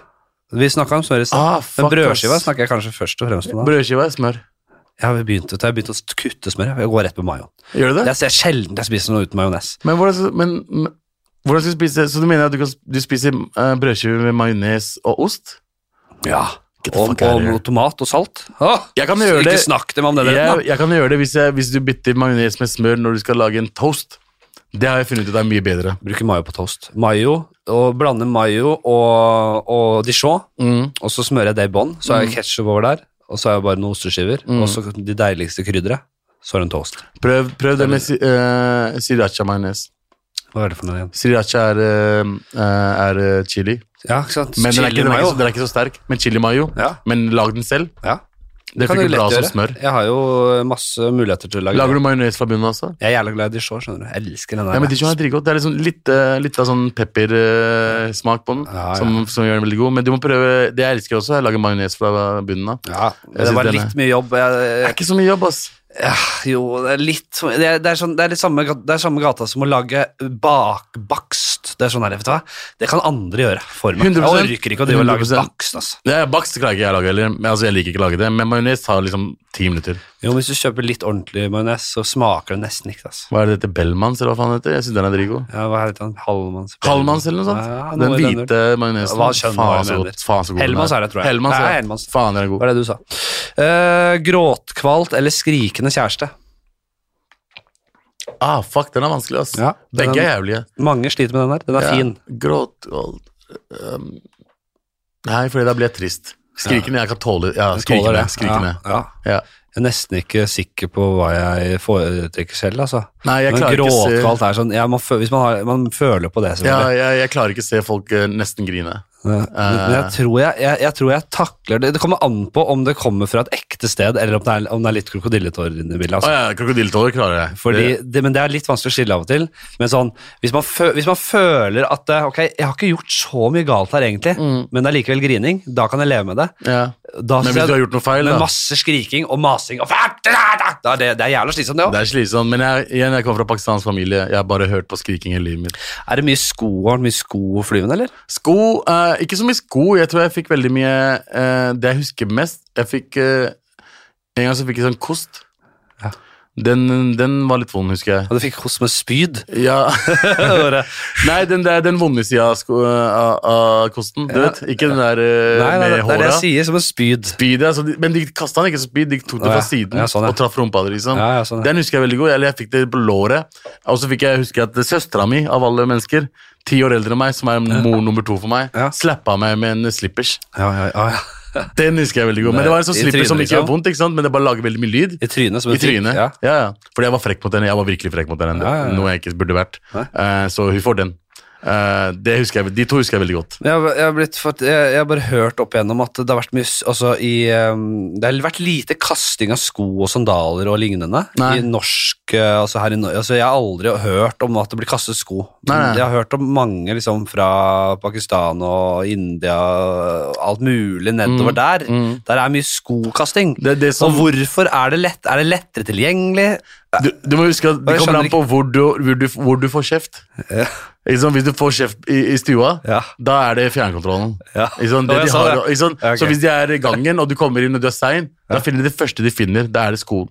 [SPEAKER 1] Vi snakka om smør i stad.
[SPEAKER 2] Ah,
[SPEAKER 1] Men brødskiva snakker jeg kanskje først og fremst om. da.
[SPEAKER 2] Brødskiva er smør.
[SPEAKER 1] Jeg har begynt, jeg har begynt å kutte smør. Jeg går rett på mayo.
[SPEAKER 2] Gjør du det?
[SPEAKER 1] Jeg ser sjelden jeg spiser noe uten majones.
[SPEAKER 2] Men hvordan, men, men, hvordan skal du spise Så du mener at du, kan, du spiser uh, brødskive med majones og ost?
[SPEAKER 1] Ja. Og, og tomat og salt. Åh,
[SPEAKER 2] Jeg kan gjøre
[SPEAKER 1] ikke
[SPEAKER 2] det.
[SPEAKER 1] snakk til meg om det.
[SPEAKER 2] Jeg, jeg kan gjøre det hvis, jeg, hvis du bytter majones med smør når du skal lage en toast. Det har jeg funnet ut er mye bedre.
[SPEAKER 1] Bruker mayo på toast. Mayo, og blande mayo og, og dijon,
[SPEAKER 2] Mm.
[SPEAKER 1] og så smører jeg det i bånn. Så har jeg ketsjup over der, og så har jeg bare noen osteskiver,
[SPEAKER 2] Mm.
[SPEAKER 1] og så de deiligste krydderet. Så er det en toast.
[SPEAKER 2] Prøv, prøv det med uh, sriracha-majones.
[SPEAKER 1] Hva er det for noe igjen?
[SPEAKER 2] Sriracha er, eh, er eh, chili.
[SPEAKER 1] Ja, ikke sant?
[SPEAKER 2] Men den er, ikke, den, er ikke, så- den er ikke så sterk. Men chili mayo.
[SPEAKER 1] Ja.
[SPEAKER 2] Men lag den selv.
[SPEAKER 1] Ja.
[SPEAKER 2] Det
[SPEAKER 1] kan du lett
[SPEAKER 2] som
[SPEAKER 1] gjøre.
[SPEAKER 2] smør.
[SPEAKER 1] Jeg har jo masse muligheter til å lage
[SPEAKER 2] Lager du majones fra bunnen også?
[SPEAKER 1] Jeg er jævla glad i dijon, skjønner du. Jeg elsker den der.
[SPEAKER 2] Ja, men Dijon er dritgodt. Det er liksom litt, eh, litt av sånn peppersmak på den,
[SPEAKER 1] Ja, ja.
[SPEAKER 2] Som, som gjør den veldig god. Men du må prøve Det jeg elsker også, er å lage majones fra bunnen av.
[SPEAKER 1] ja, det var litt mye jobb. Jeg,
[SPEAKER 2] Det er ikke så mye jobb, ass.
[SPEAKER 1] Ja, jo, det er litt Det er, det er, sånn, det er litt samme, det er samme gata som å lage bakbakst. Det er sånn her, vet du hva? Det kan andre gjøre for meg.
[SPEAKER 2] 100%.
[SPEAKER 1] Jeg orker ikke å drive og lage bakst, altså.
[SPEAKER 2] Det er Bakst klarer ikke jeg å lage heller. Altså, jeg liker ikke å lage det, men majones har liksom ti minutter.
[SPEAKER 1] Jo, hvis du kjøper litt ordentlig majones, så smaker det nesten ikke, altså.
[SPEAKER 2] Hva er det dette? Bellmans, eller hva faen heter? Jeg synes den er dritgod.
[SPEAKER 1] Ja, hva heter han? Halvmanns?
[SPEAKER 2] Halvmanns eller noe sånt?
[SPEAKER 1] Ja, ja,
[SPEAKER 2] den hvite majonesen.
[SPEAKER 1] Ja,
[SPEAKER 2] faen, så faen så god
[SPEAKER 1] Hellmann's er det, tror jeg.
[SPEAKER 2] Hellmans,
[SPEAKER 1] Nei,
[SPEAKER 2] ja. Faen, den er god.
[SPEAKER 1] Hva er det du sa? Uh, gråtkvalt eller skrikende kjæreste?
[SPEAKER 2] Ah, fuck, den er vanskelig, ass.
[SPEAKER 1] Ja,
[SPEAKER 2] Begge er jævlige.
[SPEAKER 1] Mange sliter med den der. Den er fin.
[SPEAKER 2] Gråtkvalt um, Nei, fordi da blir jeg trist. Skrikende, jeg kan tåle Ja, skrikende.
[SPEAKER 1] det.
[SPEAKER 2] skrikende.
[SPEAKER 1] Ja, ja.
[SPEAKER 2] Ja.
[SPEAKER 1] Jeg er nesten ikke sikker på hva jeg foretrekker selv, altså.
[SPEAKER 2] Nei, jeg
[SPEAKER 1] Men
[SPEAKER 2] klarer se
[SPEAKER 1] er sånn ja, man, Hvis man, har, man føler på det,
[SPEAKER 2] ja, jeg, jeg klarer ikke å se folk eh, nesten grine.
[SPEAKER 1] Men men jeg tror jeg, jeg, jeg tror jeg takler det. Det kommer an på om det kommer fra et ekte sted, eller om det er, om det er litt krokodilletårer inni bildet.
[SPEAKER 2] Altså.
[SPEAKER 1] Altså.
[SPEAKER 2] ja, krokodilletårer klarer jeg.
[SPEAKER 1] Fordi,
[SPEAKER 2] Det-
[SPEAKER 1] det, men det er litt vanskelig å skille av og til. Men sånn, hvis man, føl, hvis man føler at eh, ok, jeg har ikke gjort så mye galt her egentlig, men det er likevel grining, da kan jeg leve med det.
[SPEAKER 2] ja.
[SPEAKER 1] Da,
[SPEAKER 2] Men hvis du har gjort noe feil,
[SPEAKER 1] med
[SPEAKER 2] da
[SPEAKER 1] masse skriking og masing og da er det, det er jævla slitsomt, det òg.
[SPEAKER 2] Det er slitsomt. Men jeg, igjen, jeg kommer fra pakistansk familie. Jeg har bare hørt på skriking i livet mitt.
[SPEAKER 1] Er det mye sko mye sko flyvende, eller?
[SPEAKER 2] Sko uh, Ikke så mye sko. Jeg tror jeg fikk veldig mye uh, Det jeg husker mest Jeg fikk eh, En gang så fikk jeg sånn kost.
[SPEAKER 1] Ja.
[SPEAKER 2] Den, den var litt vond, husker jeg.
[SPEAKER 1] Og du fikk kost med spyd?
[SPEAKER 2] Ja <laughs> Nei, den, der, den vonde sida av, kosten. Du
[SPEAKER 1] Ja.
[SPEAKER 2] vet, Ikke den der eh,
[SPEAKER 1] Nei, nei,
[SPEAKER 2] med
[SPEAKER 1] det er det jeg sier, som en spyd.
[SPEAKER 2] Spydet, altså, de, men de kasta den ikke som spyd, de tok det fra
[SPEAKER 1] ja.
[SPEAKER 2] siden
[SPEAKER 1] Ja, sånn, ja.
[SPEAKER 2] og traff rumpa di. Liksom.
[SPEAKER 1] Ja, ja, sånn, ja.
[SPEAKER 2] Den husker jeg veldig godt. Eller jeg fikk det på låret. Og så fikk jeg huske at søstera mi, av alle mennesker, ti år eldre enn meg, som er mor nummer to for meg,
[SPEAKER 1] Ja.
[SPEAKER 2] slappa meg med en slippers.
[SPEAKER 1] Ja, ja, ja, ja. <laughs>
[SPEAKER 2] Den husker jeg veldig godt. Men det var en sånn slipper som ikke gjør
[SPEAKER 1] liksom?
[SPEAKER 2] vondt, ikke sant? men det bare lager veldig mye lyd.
[SPEAKER 1] I trynet som en I
[SPEAKER 2] trynet.
[SPEAKER 1] Ja.
[SPEAKER 2] Ja, ja. Fordi jeg var frekk mot henne. Jeg var virkelig frekk mot henne.
[SPEAKER 1] Ja.
[SPEAKER 2] Noe jeg ikke burde vært. Eh, så hun får den. Eh, det husker jeg, de to husker jeg veldig godt.
[SPEAKER 1] Jeg jeg, har blitt, jeg, jeg har bare hørt opp igjennom at det har vært mye altså i, um, Det har vært lite kasting av sko og sandaler og lignende
[SPEAKER 2] Nei.
[SPEAKER 1] i norsk eh, altså her i, altså Jeg har aldri hørt om at det blir kastet sko.
[SPEAKER 2] Nei, nei.
[SPEAKER 1] Jeg har hørt om mange liksom fra Pakistan og India og alt mulig nedover der. Der er mye skokasting.
[SPEAKER 2] Det det som-
[SPEAKER 1] Og hvorfor er det lett? Er det lettere tilgjengelig?
[SPEAKER 2] Du, du må huske at det kommer an på hvor du, hvor du, hvor du får kjeft.
[SPEAKER 1] Ja.
[SPEAKER 2] Sant? Hvis du får kjeft i, i stua,
[SPEAKER 1] Ja.
[SPEAKER 2] da er det fjernkontrollen.
[SPEAKER 1] Ja.
[SPEAKER 2] Sånn. Det de har, ikke sant? Så hvis de er i gangen, og du kommer inn og du er sein, da finner de det første de finner, da er det skoen.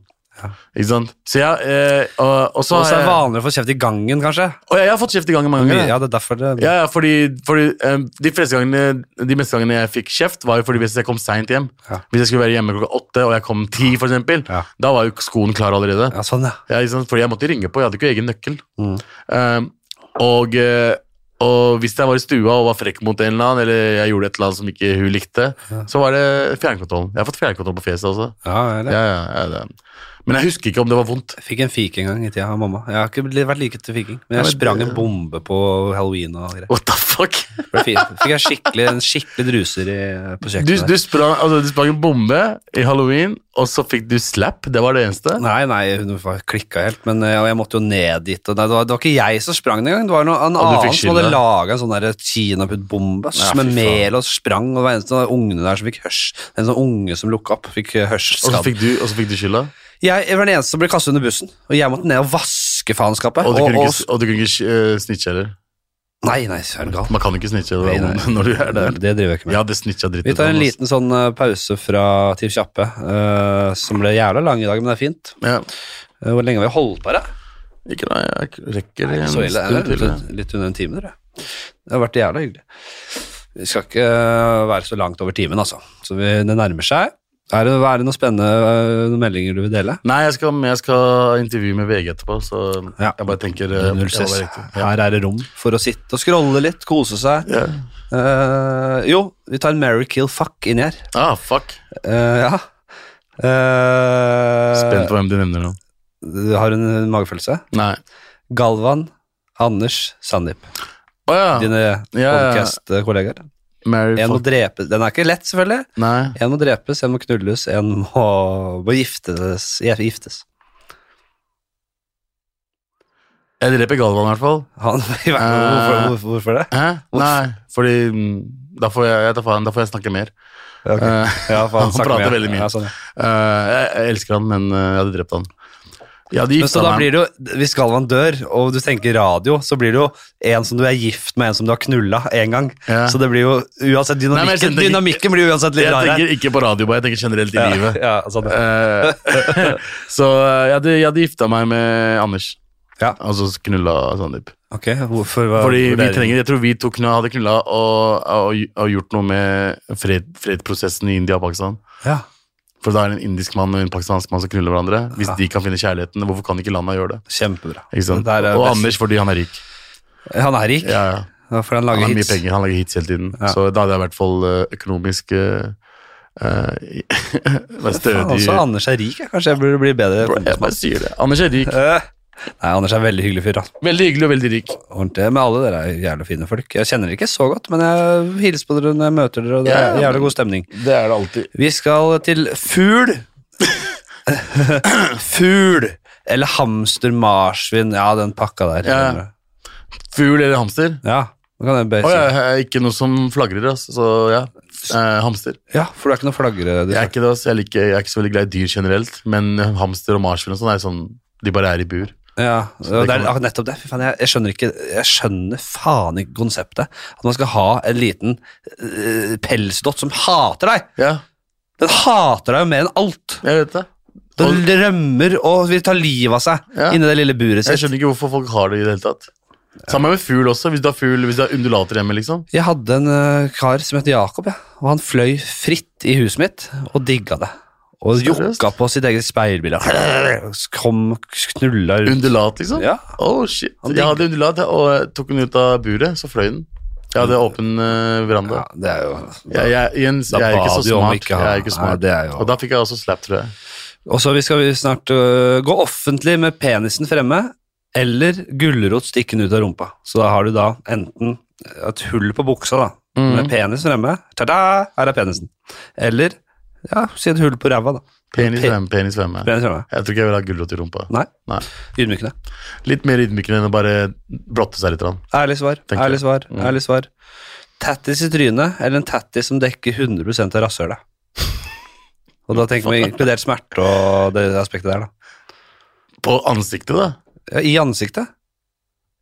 [SPEAKER 2] Så ja, eh, og, og så
[SPEAKER 1] er det vanlig å få kjeft i gangen, kanskje.
[SPEAKER 2] og jeg, jeg har fått kjeft i gangen mange ganger.
[SPEAKER 1] Ja, det er derfor det
[SPEAKER 2] Ja, ja, fordi, fordi eh, de fleste gangene De meste gangene jeg fikk kjeft, var jo fordi hvis jeg kom seint hjem.
[SPEAKER 1] Ja.
[SPEAKER 2] Hvis jeg skulle være hjemme klokka åtte, og jeg kom ti, for eksempel,
[SPEAKER 1] Ja.
[SPEAKER 2] da var jo skoen klar allerede.
[SPEAKER 1] Ja, sånn, ja.
[SPEAKER 2] Ja? Fordi jeg måtte ringe på, jeg hadde ikke egen nøkkel.
[SPEAKER 1] Mm.
[SPEAKER 2] Um, og, eh, og hvis jeg var i stua og var frekk mot en eller annen, eller jeg gjorde et eller annet som ikke hun likte, så var det fjernkontrollen. Jeg har fått fjernkontroll på fjeset også.
[SPEAKER 1] ja det
[SPEAKER 2] Ja, ja, ja, det. Men jeg husker ikke om det var vondt.
[SPEAKER 1] Jeg fikk en fik en gang i tida av mamma. Jeg har ikke vært like til fiking. Men
[SPEAKER 2] Ja,
[SPEAKER 1] jeg
[SPEAKER 2] men
[SPEAKER 1] sprang en bombe på halloween og greier.
[SPEAKER 2] What the fuck?
[SPEAKER 1] Fikk jeg skikkelig, en skikkelig druser i, på
[SPEAKER 2] Du,
[SPEAKER 1] kjøkkenet.
[SPEAKER 2] du, sprang, altså, du sprang en bombe i halloween, og så fikk du slap. Det var det eneste.
[SPEAKER 1] Nei, nei, hun klikka helt, men eh, jeg måtte jo ned dit. Nei, det, var, det var ikke jeg som sprang den engang, det var noen, en annen som hadde laga en sånn kinaputtbombe
[SPEAKER 2] Ja,
[SPEAKER 1] med mel og sprang, og det var en av ungene der som fikk hørs. En sånn unge som lukka opp, fikk eh,
[SPEAKER 2] Og så fikk du, og så fikk du skylda.
[SPEAKER 1] Jeg var den eneste som ble kastet under bussen, og jeg måtte ned og vaske faenskapet.
[SPEAKER 2] Og du kunne
[SPEAKER 1] og-
[SPEAKER 2] ikke, og du kunne ikke uh, snitche heller.
[SPEAKER 1] Nei, nei, så er du gal.
[SPEAKER 2] Man kan ikke snitche
[SPEAKER 1] Nei, nei. <laughs>
[SPEAKER 2] når du er der.
[SPEAKER 1] Det driver jeg ikke med.
[SPEAKER 2] Ja, det snitcha dritt
[SPEAKER 1] Vi tar en
[SPEAKER 2] den,
[SPEAKER 1] liten sånn eh, pause fra Tiv Kjappe, uh, som ble jævla lang i dag, men det er fint.
[SPEAKER 2] Ja.
[SPEAKER 1] Uh, Hvor lenge har vi holdt på da?
[SPEAKER 2] Ikke nei, jeg rekker det
[SPEAKER 1] Så ille.
[SPEAKER 2] stund til.
[SPEAKER 1] litt, litt under en time, tror jeg. Det har vært jævla hyggelig. Vi skal ikke være så langt over timen, altså. Så vi, det nærmer seg. Er det, er det noen spennende eh, noen meldinger du vil dele?
[SPEAKER 2] Nei, jeg skal, jeg skal intervjue med VG etterpå, så
[SPEAKER 1] Ja.
[SPEAKER 2] jeg bare tenker eh. Ja.
[SPEAKER 1] Her er det rom for å sitte og scrolle litt, kose seg.
[SPEAKER 2] Yeah.
[SPEAKER 1] Uh, jo, vi tar en Mary Kill Fuck inni her.
[SPEAKER 2] Ah, fuck.
[SPEAKER 1] Uh, ja. uh,
[SPEAKER 2] Spent på hvem du nevner nå.
[SPEAKER 1] Du har en magefølelse?
[SPEAKER 2] Nei.
[SPEAKER 1] Galvan, Anders, Sandeep.
[SPEAKER 2] Oh, ja.
[SPEAKER 1] Dine
[SPEAKER 2] ja.
[SPEAKER 1] podcast-kollegaer.
[SPEAKER 2] Mary
[SPEAKER 1] En må drepe Den er ikke lett, selvfølgelig.
[SPEAKER 2] Nei.
[SPEAKER 1] En må drepes, en må knulles, en må, må giftes, giftes.
[SPEAKER 2] Jeg dreper Galvan, i hvert fall.
[SPEAKER 1] Han, <laughs> hvorfor, hvorfor, hvorfor det?
[SPEAKER 2] Hæ? Nei, fordi mm, da får jeg, jeg faen, da får jeg snakke mer.
[SPEAKER 1] Okay.
[SPEAKER 2] Eh,
[SPEAKER 1] Ja, faen, <laughs>
[SPEAKER 2] han prater veldig mye.
[SPEAKER 1] Ja, sånn, ja.
[SPEAKER 2] eh, jeg, jeg elsker han, men eh, jeg hadde drept han. Jeg
[SPEAKER 1] de
[SPEAKER 2] gifta
[SPEAKER 1] så
[SPEAKER 2] meg
[SPEAKER 1] jo, Hvis Galvan dør, og du tenker radio, så blir det jo en som du er gift med, en som du har knulla én gang.
[SPEAKER 2] Ja.
[SPEAKER 1] Så det blir jo uansett Dynamikken,
[SPEAKER 2] Nei, tenker,
[SPEAKER 1] dynamikken blir uansett litt rar Jeg
[SPEAKER 2] tenker ikke på radio, bare jeg tenker generelt i
[SPEAKER 1] Ja,
[SPEAKER 2] livet.
[SPEAKER 1] ja, sånn, ja.
[SPEAKER 2] Eh, <laughs> så eh, jeg hadde, jeg hadde gifta meg med Anders.
[SPEAKER 1] Ja.
[SPEAKER 2] Altså knulla Sandeep.
[SPEAKER 1] Ok, hvorfor hva,
[SPEAKER 2] Fordi vi trenger, jeg tror vi to knulla, hadde knulla og, og, og gjort noe med fred, i India og Pakistan.
[SPEAKER 1] Ja.
[SPEAKER 2] For da er det en indisk mann og en pakistansk mann som knuller hverandre. Hvis
[SPEAKER 1] Ja.
[SPEAKER 2] de kan finne kjærligheten, hvorfor kan ikke landa gjøre det?
[SPEAKER 1] Kjempebra.
[SPEAKER 2] Ikke sant?
[SPEAKER 1] Er
[SPEAKER 2] Og
[SPEAKER 1] best.
[SPEAKER 2] Anders fordi han er rik.
[SPEAKER 1] Han er rik,
[SPEAKER 2] Ja, ja.
[SPEAKER 1] ja, for han
[SPEAKER 2] Han
[SPEAKER 1] har
[SPEAKER 2] har mye penger, han lager hits hele tiden.
[SPEAKER 1] Ja.
[SPEAKER 2] Så da hadde jeg i hvert fall eh, økonomisk <laughs> uh, stødig.
[SPEAKER 1] Også Anders er rik, kanskje jeg burde bli bedre
[SPEAKER 2] Bro, Jeg bare sier det. Anders er rik.
[SPEAKER 1] Nei, Anders er en veldig hyggelig fyr. da.
[SPEAKER 2] Veldig hyggelig og veldig rik.
[SPEAKER 1] Ordentlig, Men alle dere er jævlig fine folk. Jeg kjenner dere ikke så godt, men jeg hilser på dere når jeg møter dere, og det er jævlig god stemning.
[SPEAKER 2] Det er det alltid.
[SPEAKER 1] Vi skal til fugl. <laughs> fugl. Eller hamster, marsvin, ja, den pakka der.
[SPEAKER 2] Ja. Fugl eller hamster?
[SPEAKER 1] Ja, det kan jeg bare
[SPEAKER 2] Å,
[SPEAKER 1] si.
[SPEAKER 2] jeg er ikke noe som flagrer, altså. Så ja. Eh, hamster.
[SPEAKER 1] Ja, for du er ikke noe flagre. Du.
[SPEAKER 2] Jeg er ikke det, altså. Jeg, liker, jeg er ikke så veldig glad i dyr generelt, men hamster og marsvin og sånn er sånn De bare er i bur.
[SPEAKER 1] Ja,
[SPEAKER 2] det
[SPEAKER 1] det er nettopp det. Fan, jeg, jeg skjønner ikke Jeg skjønner faen ikke konseptet. At man skal ha en liten uh, pelsdott som hater deg.
[SPEAKER 2] Ja,
[SPEAKER 1] Den hater deg jo mer enn alt.
[SPEAKER 2] jeg vet det.
[SPEAKER 1] Den rømmer og vil ta livet av seg
[SPEAKER 2] Ja.
[SPEAKER 1] inni det lille buret sitt.
[SPEAKER 2] Jeg skjønner ikke hvorfor folk har det i det hele tatt. Sammen med fugl også. Hvis du har fugl, hvis du har undulater hjemme, liksom.
[SPEAKER 1] Jeg hadde en uh, kar som het Jakob, ja. og han fløy fritt i huset mitt og digga det. Og jokka på sitt eget speilbilde. Kom, knulla ut.
[SPEAKER 2] Undulat, liksom?
[SPEAKER 1] Ja.
[SPEAKER 2] Oh, shit.
[SPEAKER 1] Han
[SPEAKER 2] Jeg hadde undulat, og tok den ut av buret, så fløy den. Jeg hadde åpen uh, veranda.
[SPEAKER 1] ja, det er jo
[SPEAKER 2] Jeg, jeg, igjen, jeg er ikke så smart.
[SPEAKER 1] ikke
[SPEAKER 2] jeg er ikke
[SPEAKER 1] Nei,
[SPEAKER 2] smart.
[SPEAKER 1] det er jo-
[SPEAKER 2] Og da fikk jeg også slap, tror jeg.
[SPEAKER 1] Og så vi skal vi snart uh, gå offentlig med penisen fremme, eller gulrot stikkende ut av rumpa. Så da har du da enten et hull på buksa da,
[SPEAKER 2] mm.
[SPEAKER 1] med penis fremme, ta-da, her er penisen. Eller, ja, si et hull på ræva da.
[SPEAKER 2] Penis
[SPEAKER 1] Pe-
[SPEAKER 2] penis.
[SPEAKER 1] Penis.
[SPEAKER 2] Jeg tror ikke jeg vil ha gulrot i rumpa.
[SPEAKER 1] Nei,
[SPEAKER 2] Nei.
[SPEAKER 1] ydmykende.
[SPEAKER 2] Litt mer ydmykende enn å bare blotte seg litt.
[SPEAKER 1] Ærlig svar, ærlig svar,
[SPEAKER 2] Mm.
[SPEAKER 1] ærlig svar. Tattis i trynet, eller en tattis som dekker 100% av rasshølet. <laughs> Og da tenker vi inkludert smerte og det aspektet der da.
[SPEAKER 2] På ansiktet, da.
[SPEAKER 1] Ja, I ansiktet.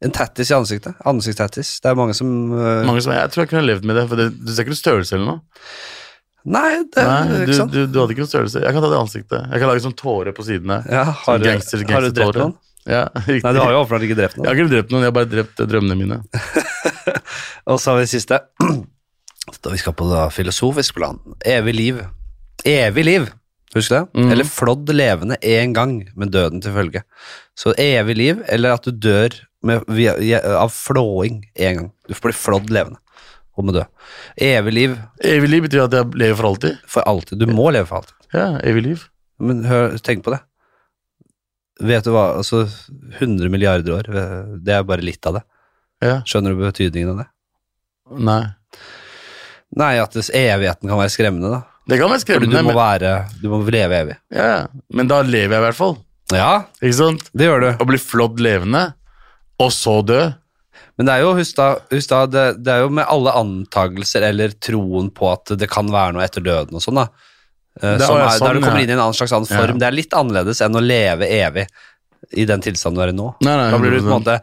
[SPEAKER 1] En tattis i ansiktet. Ansiktstattis. Det er mange som uh...
[SPEAKER 2] Mange som, jeg tror jeg kunne levd med det, for det, du ser ikke noe størrelse eller noe.
[SPEAKER 1] Nei, det
[SPEAKER 2] Nei, du, du, du hadde ikke noen størrelse. Jeg kan ta det i ansiktet. Jeg kan lage sånn tåre på sidene.
[SPEAKER 1] Ja, har,
[SPEAKER 2] Sånn
[SPEAKER 1] du,
[SPEAKER 2] gangster-
[SPEAKER 1] har du drept noen?
[SPEAKER 2] Ja, riktig.
[SPEAKER 1] Nei, du har jo åpenbart ikke drept noen.
[SPEAKER 2] Jeg har ikke drept noen, jeg har bare drept drømmene mine. <laughs>
[SPEAKER 1] Og så har vi det siste. <clears throat> Da vi skal på det filosofisk plan. Evig liv. Evig liv! Husk det?
[SPEAKER 2] Mm.
[SPEAKER 1] Eller flådd levende én gang med døden til følge. Så evig liv, eller at du dør med, av flåing én gang. Du blir flådd levende må dø. Evig liv
[SPEAKER 2] Evig liv betyr at jeg lever for alltid.
[SPEAKER 1] for alltid. Du må leve for alltid.
[SPEAKER 2] Ja, evig liv.
[SPEAKER 1] Men hør, tenk på det. Vet du hva, altså 100 milliarder år, det er bare litt av det.
[SPEAKER 2] Ja,
[SPEAKER 1] Skjønner du betydningen av det?
[SPEAKER 2] nei.
[SPEAKER 1] Nei, at evigheten kan være skremmende, da.
[SPEAKER 2] Det kan være
[SPEAKER 1] Fordi du må være Du må leve evig.
[SPEAKER 2] ja, men da lever jeg i hvert fall.
[SPEAKER 1] Ja,
[SPEAKER 2] Ikke sant?
[SPEAKER 1] det gjør du.
[SPEAKER 2] Å bli flådd levende, og så dø.
[SPEAKER 1] Men det er jo, husk da, husk da det, det er jo med alle antagelser eller troen på at det kan være noe etter døden og sånn, da. Eh, er,
[SPEAKER 2] sånn,
[SPEAKER 1] der du kommer inn i en annen slags annen
[SPEAKER 2] Ja.
[SPEAKER 1] form. Det er litt annerledes enn å leve evig i den tilstanden du er i nå.
[SPEAKER 2] Nei, nei,
[SPEAKER 1] da blir du på en måte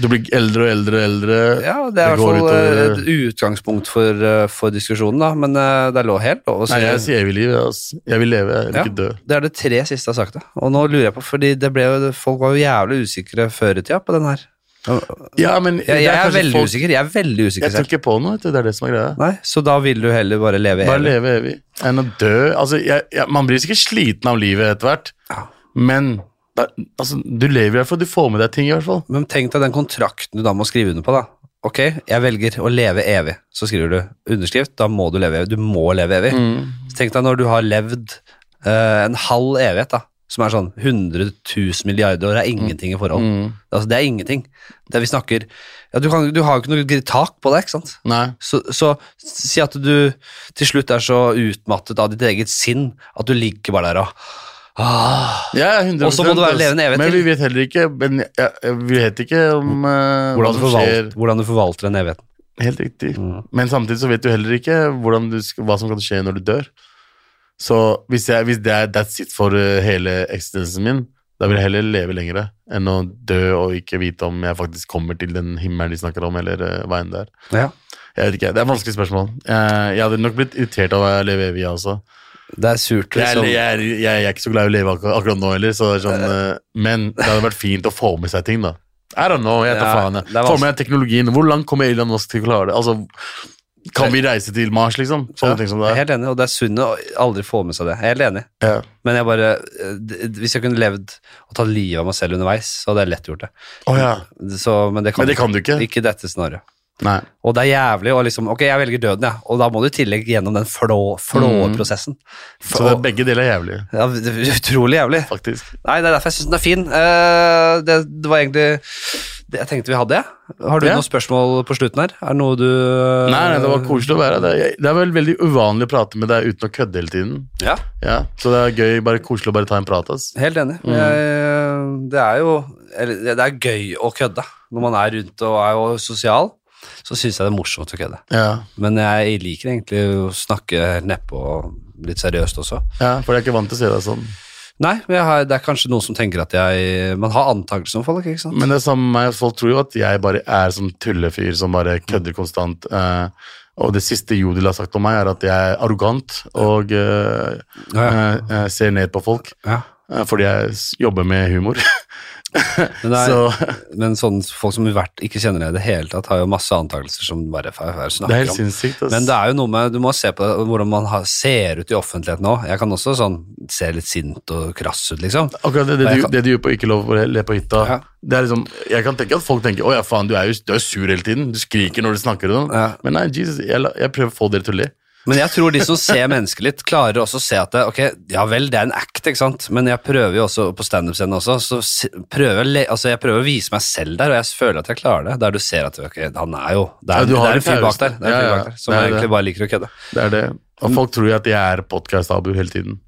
[SPEAKER 2] Du blir eldre og eldre og eldre.
[SPEAKER 1] Ja, det er i hvert fall eh,
[SPEAKER 2] utover-
[SPEAKER 1] et utgangspunkt for, eh, for diskusjonen, da. Men det er lov, helt lov å si
[SPEAKER 2] Nei, jeg sier evig liv. ass. Jeg vil leve, jeg vil
[SPEAKER 1] Ja.
[SPEAKER 2] ikke dø.
[SPEAKER 1] Det er det tre siste jeg har sagt. Da. Og nå lurer jeg på, fordi det ble jo, folk var jo jævlig usikre før i tida på den her.
[SPEAKER 2] Ja, men
[SPEAKER 1] Jeg, jeg er veldig
[SPEAKER 2] folk-
[SPEAKER 1] usikker. Jeg er veldig usikker
[SPEAKER 2] Jeg tror ikke på noe, det er det som er greia.
[SPEAKER 1] Nei, Så da vil du heller bare leve evig?
[SPEAKER 2] Bare leve evig enn å dø. Altså, jeg, jeg, man blir sikkert sliten av livet etter hvert,
[SPEAKER 1] Ja.
[SPEAKER 2] men da, altså, du lever i hvert fall, du får med deg ting i hvert fall.
[SPEAKER 1] Men tenk deg den kontrakten du da må skrive under på, da. Ok, jeg velger å leve evig. Så skriver du underskrift, da må du leve evig. Du må leve evig.
[SPEAKER 2] Mm.
[SPEAKER 1] Så tenk deg når du har levd uh, en halv evighet, da. Som er sånn 100 000 milliarder år, er ingenting i forhold.
[SPEAKER 2] Mm.
[SPEAKER 1] Altså, det er ingenting. Det vi snakker ja, du, kan, du har jo ikke noe tak på det, ikke sant?
[SPEAKER 2] Nei.
[SPEAKER 1] Så, så si at du til slutt er så utmattet av ditt eget sinn at du ligger bare der og ah,
[SPEAKER 2] Ja, 100
[SPEAKER 1] Og så må du være levende evig
[SPEAKER 2] Men vi vet heller ikke men, ja, Vi vet ikke om uh,
[SPEAKER 1] hvordan, du forvalter, hvordan du forvalter den evigheten.
[SPEAKER 2] Helt riktig.
[SPEAKER 1] Mm.
[SPEAKER 2] Men samtidig så vet du heller ikke du hva som kan skje når du dør. Så hvis, jeg, hvis det er that's it for eh, hele eksistensen min, da vil jeg heller leve lengre enn å dø og ikke vite om jeg faktisk kommer til den himmelen de snakker om, eller uh, hva enn det er.
[SPEAKER 1] Ja.
[SPEAKER 2] Jeg vet ikke, Det er et vanskelig spørsmål. Jeg, jeg hadde nok blitt irritert av å leve evig, jeg også.
[SPEAKER 1] Det er surt. Liksom.
[SPEAKER 2] jeg, jeg, jeg er ikke så glad i å leve akkurat, akkurat nå heller, så det er sånn, uh, men det hadde vært fint å få med seg ting, da. I don't know, jeg tar
[SPEAKER 1] Ja,
[SPEAKER 2] faen. jeg. Få med teknologien. Hvor langt kommer Elon Musk til å klare det? Altså, kan vi reise til Mars, liksom? Sånne ting som
[SPEAKER 1] det er
[SPEAKER 2] det er.
[SPEAKER 1] helt enig, og det er synd å aldri få med seg det. Jeg er helt enig.
[SPEAKER 2] Ja.
[SPEAKER 1] Men jeg bare Hvis jeg kunne levd og tatt livet av meg selv underveis, så hadde jeg lett gjort det.
[SPEAKER 2] Oh, ja.
[SPEAKER 1] Så, men det kan,
[SPEAKER 2] Men det kan du ikke.
[SPEAKER 1] Ikke dette scenarioet.
[SPEAKER 2] Nei.
[SPEAKER 1] Og det er jævlig å liksom Ok, jeg velger døden, ja. Og da må du i tillegg gjennom den flå, flåprosessen.
[SPEAKER 2] Så det er begge deler er jævlig,
[SPEAKER 1] Ja, utrolig jævlig.
[SPEAKER 2] faktisk.
[SPEAKER 1] Nei, det er derfor jeg syns den er fin. Uh, det, det var egentlig det jeg tenkte vi hadde. Har du
[SPEAKER 2] Ja.
[SPEAKER 1] noen spørsmål på slutten her? Er det noe du
[SPEAKER 2] Nei, nei, det var koselig å være her. Det, er- vel veldig uvanlig å prate med deg uten å kødde hele tiden.
[SPEAKER 1] Ja,
[SPEAKER 2] Ja, Så det er gøy, bare koselig å bare ta en prat. ass.
[SPEAKER 1] helt enig.
[SPEAKER 2] Mm.
[SPEAKER 1] Jeg, det er jo eller, Det er gøy å kødde. Når man er rundt og er jo sosial, så syns jeg det er morsomt å kødde.
[SPEAKER 2] Ja,
[SPEAKER 1] Men jeg liker egentlig å snakke nedpå litt seriøst også.
[SPEAKER 2] ja, For jeg er ikke vant til å si deg sånn.
[SPEAKER 1] Nei, jeg har, det er kanskje noen som tenker at jeg Man har antakelser om folk, ikke sant?
[SPEAKER 2] Men det er samme med meg, folk tror jo at jeg bare er sånn tullefyr som bare kødder konstant. eh, og det siste Jodel har sagt om meg, er at jeg er arrogant og eh,
[SPEAKER 1] Ja, ja.
[SPEAKER 2] eh, eh, ser ned på folk.
[SPEAKER 1] ja.
[SPEAKER 2] eh, fordi jeg jobber med humor. <laughs> <laughs>
[SPEAKER 1] Men, er,
[SPEAKER 2] Så
[SPEAKER 1] men sånn, folk som vært, ikke kjenner deg i det hele tatt, har jo masse antakelser som bare f- f-
[SPEAKER 2] det er
[SPEAKER 1] snakker
[SPEAKER 2] helt
[SPEAKER 1] om.
[SPEAKER 2] sinnssykt. ass.
[SPEAKER 1] Men det er jo noe med, du må se på det, hvordan man har, ser ut i offentligheten òg. Jeg kan også sånn se litt sint og krass ut, liksom.
[SPEAKER 2] Akkurat det, det, du,
[SPEAKER 1] kan-
[SPEAKER 2] det du gjør på Ikke lov å le på hytta
[SPEAKER 1] Ja.
[SPEAKER 2] det er liksom, Jeg kan tenke at folk tenker Å ja, faen, du er jo du er sur hele tiden. Du skriker når du snakker. Og sånn.
[SPEAKER 1] Ja.
[SPEAKER 2] Men nei, Jesus, jeg, jeg prøver å få dere til å le.
[SPEAKER 1] Men jeg tror de som ser mennesket litt, klarer også å se at det, ok, ja vel, det er en act, ikke sant, men jeg prøver jo også på standup-scenen også, så prøver altså jeg prøver å vise meg selv der, og jeg føler at jeg klarer det, der du ser at ok, han er jo, det er,
[SPEAKER 2] ja,
[SPEAKER 1] det er en fyr bak der, det er en fyr bak der, som egentlig bare liker å kødde.
[SPEAKER 2] Det er det. Og folk tror jo at jeg er podkast-Abu hele tiden.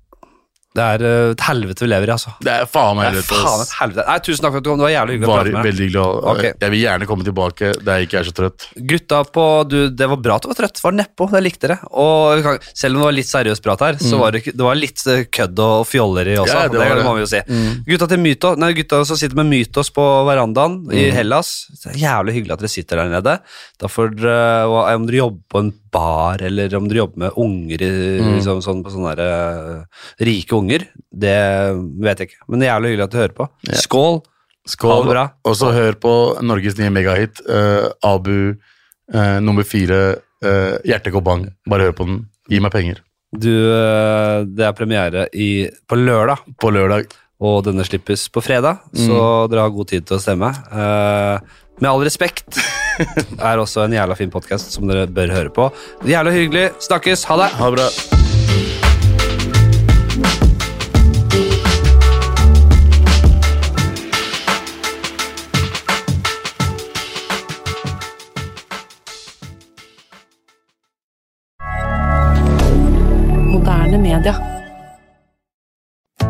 [SPEAKER 1] Det er uh, et helvete vi lever i, altså.
[SPEAKER 2] Det er faen meg helvete.
[SPEAKER 1] faen et helvete. Nei, tusen takk for at du kom, det var jævlig hyggelig å prate med deg.
[SPEAKER 2] veldig glad.
[SPEAKER 1] Ok.
[SPEAKER 2] Jeg vil gjerne komme tilbake der jeg ikke er så trøtt.
[SPEAKER 1] Gutta på du, Det var bra at du var trøtt. Var nedpå. Det likte dere. Og vi kan- selv om det var litt seriøs prat her, så var det, ikke- det var litt eh, kødd og fjolleri også.
[SPEAKER 2] Ja, det
[SPEAKER 1] det,
[SPEAKER 2] var det.
[SPEAKER 1] må vi jo si.
[SPEAKER 2] Mm.
[SPEAKER 1] Gutta til Mytos, nei, gutta som sitter med Mytos på verandaen i
[SPEAKER 2] Mm.
[SPEAKER 1] Hellas. Det er jævlig hyggelig at dere sitter der nede. Da får dere, og om dere jobber på en bar, eller om dere jobber med unger,
[SPEAKER 2] Mm.
[SPEAKER 1] liksom, sånn, på sånne der, uh, rike unger, det vet jeg ikke. Men det er jævlig hyggelig at du hører på.
[SPEAKER 2] Ja.
[SPEAKER 1] Skål! Ha
[SPEAKER 2] Skål.
[SPEAKER 1] det bra.
[SPEAKER 2] Og så hør på Norges nye megahit, uh, Abu uh, nummer fire, uh, Hjertet går bang. Bare hør på den. Gi meg penger.
[SPEAKER 1] Du, det er premiere i, på lørdag,
[SPEAKER 2] På lørdag.
[SPEAKER 1] og denne slippes på fredag, så dere har god tid til å stemme. Eh, med all respekt er også en jævla fin podkast som dere bør høre på. Jævla hyggelig. Snakkes. Ha det.
[SPEAKER 2] Ha det bra.
[SPEAKER 5] Moderne media.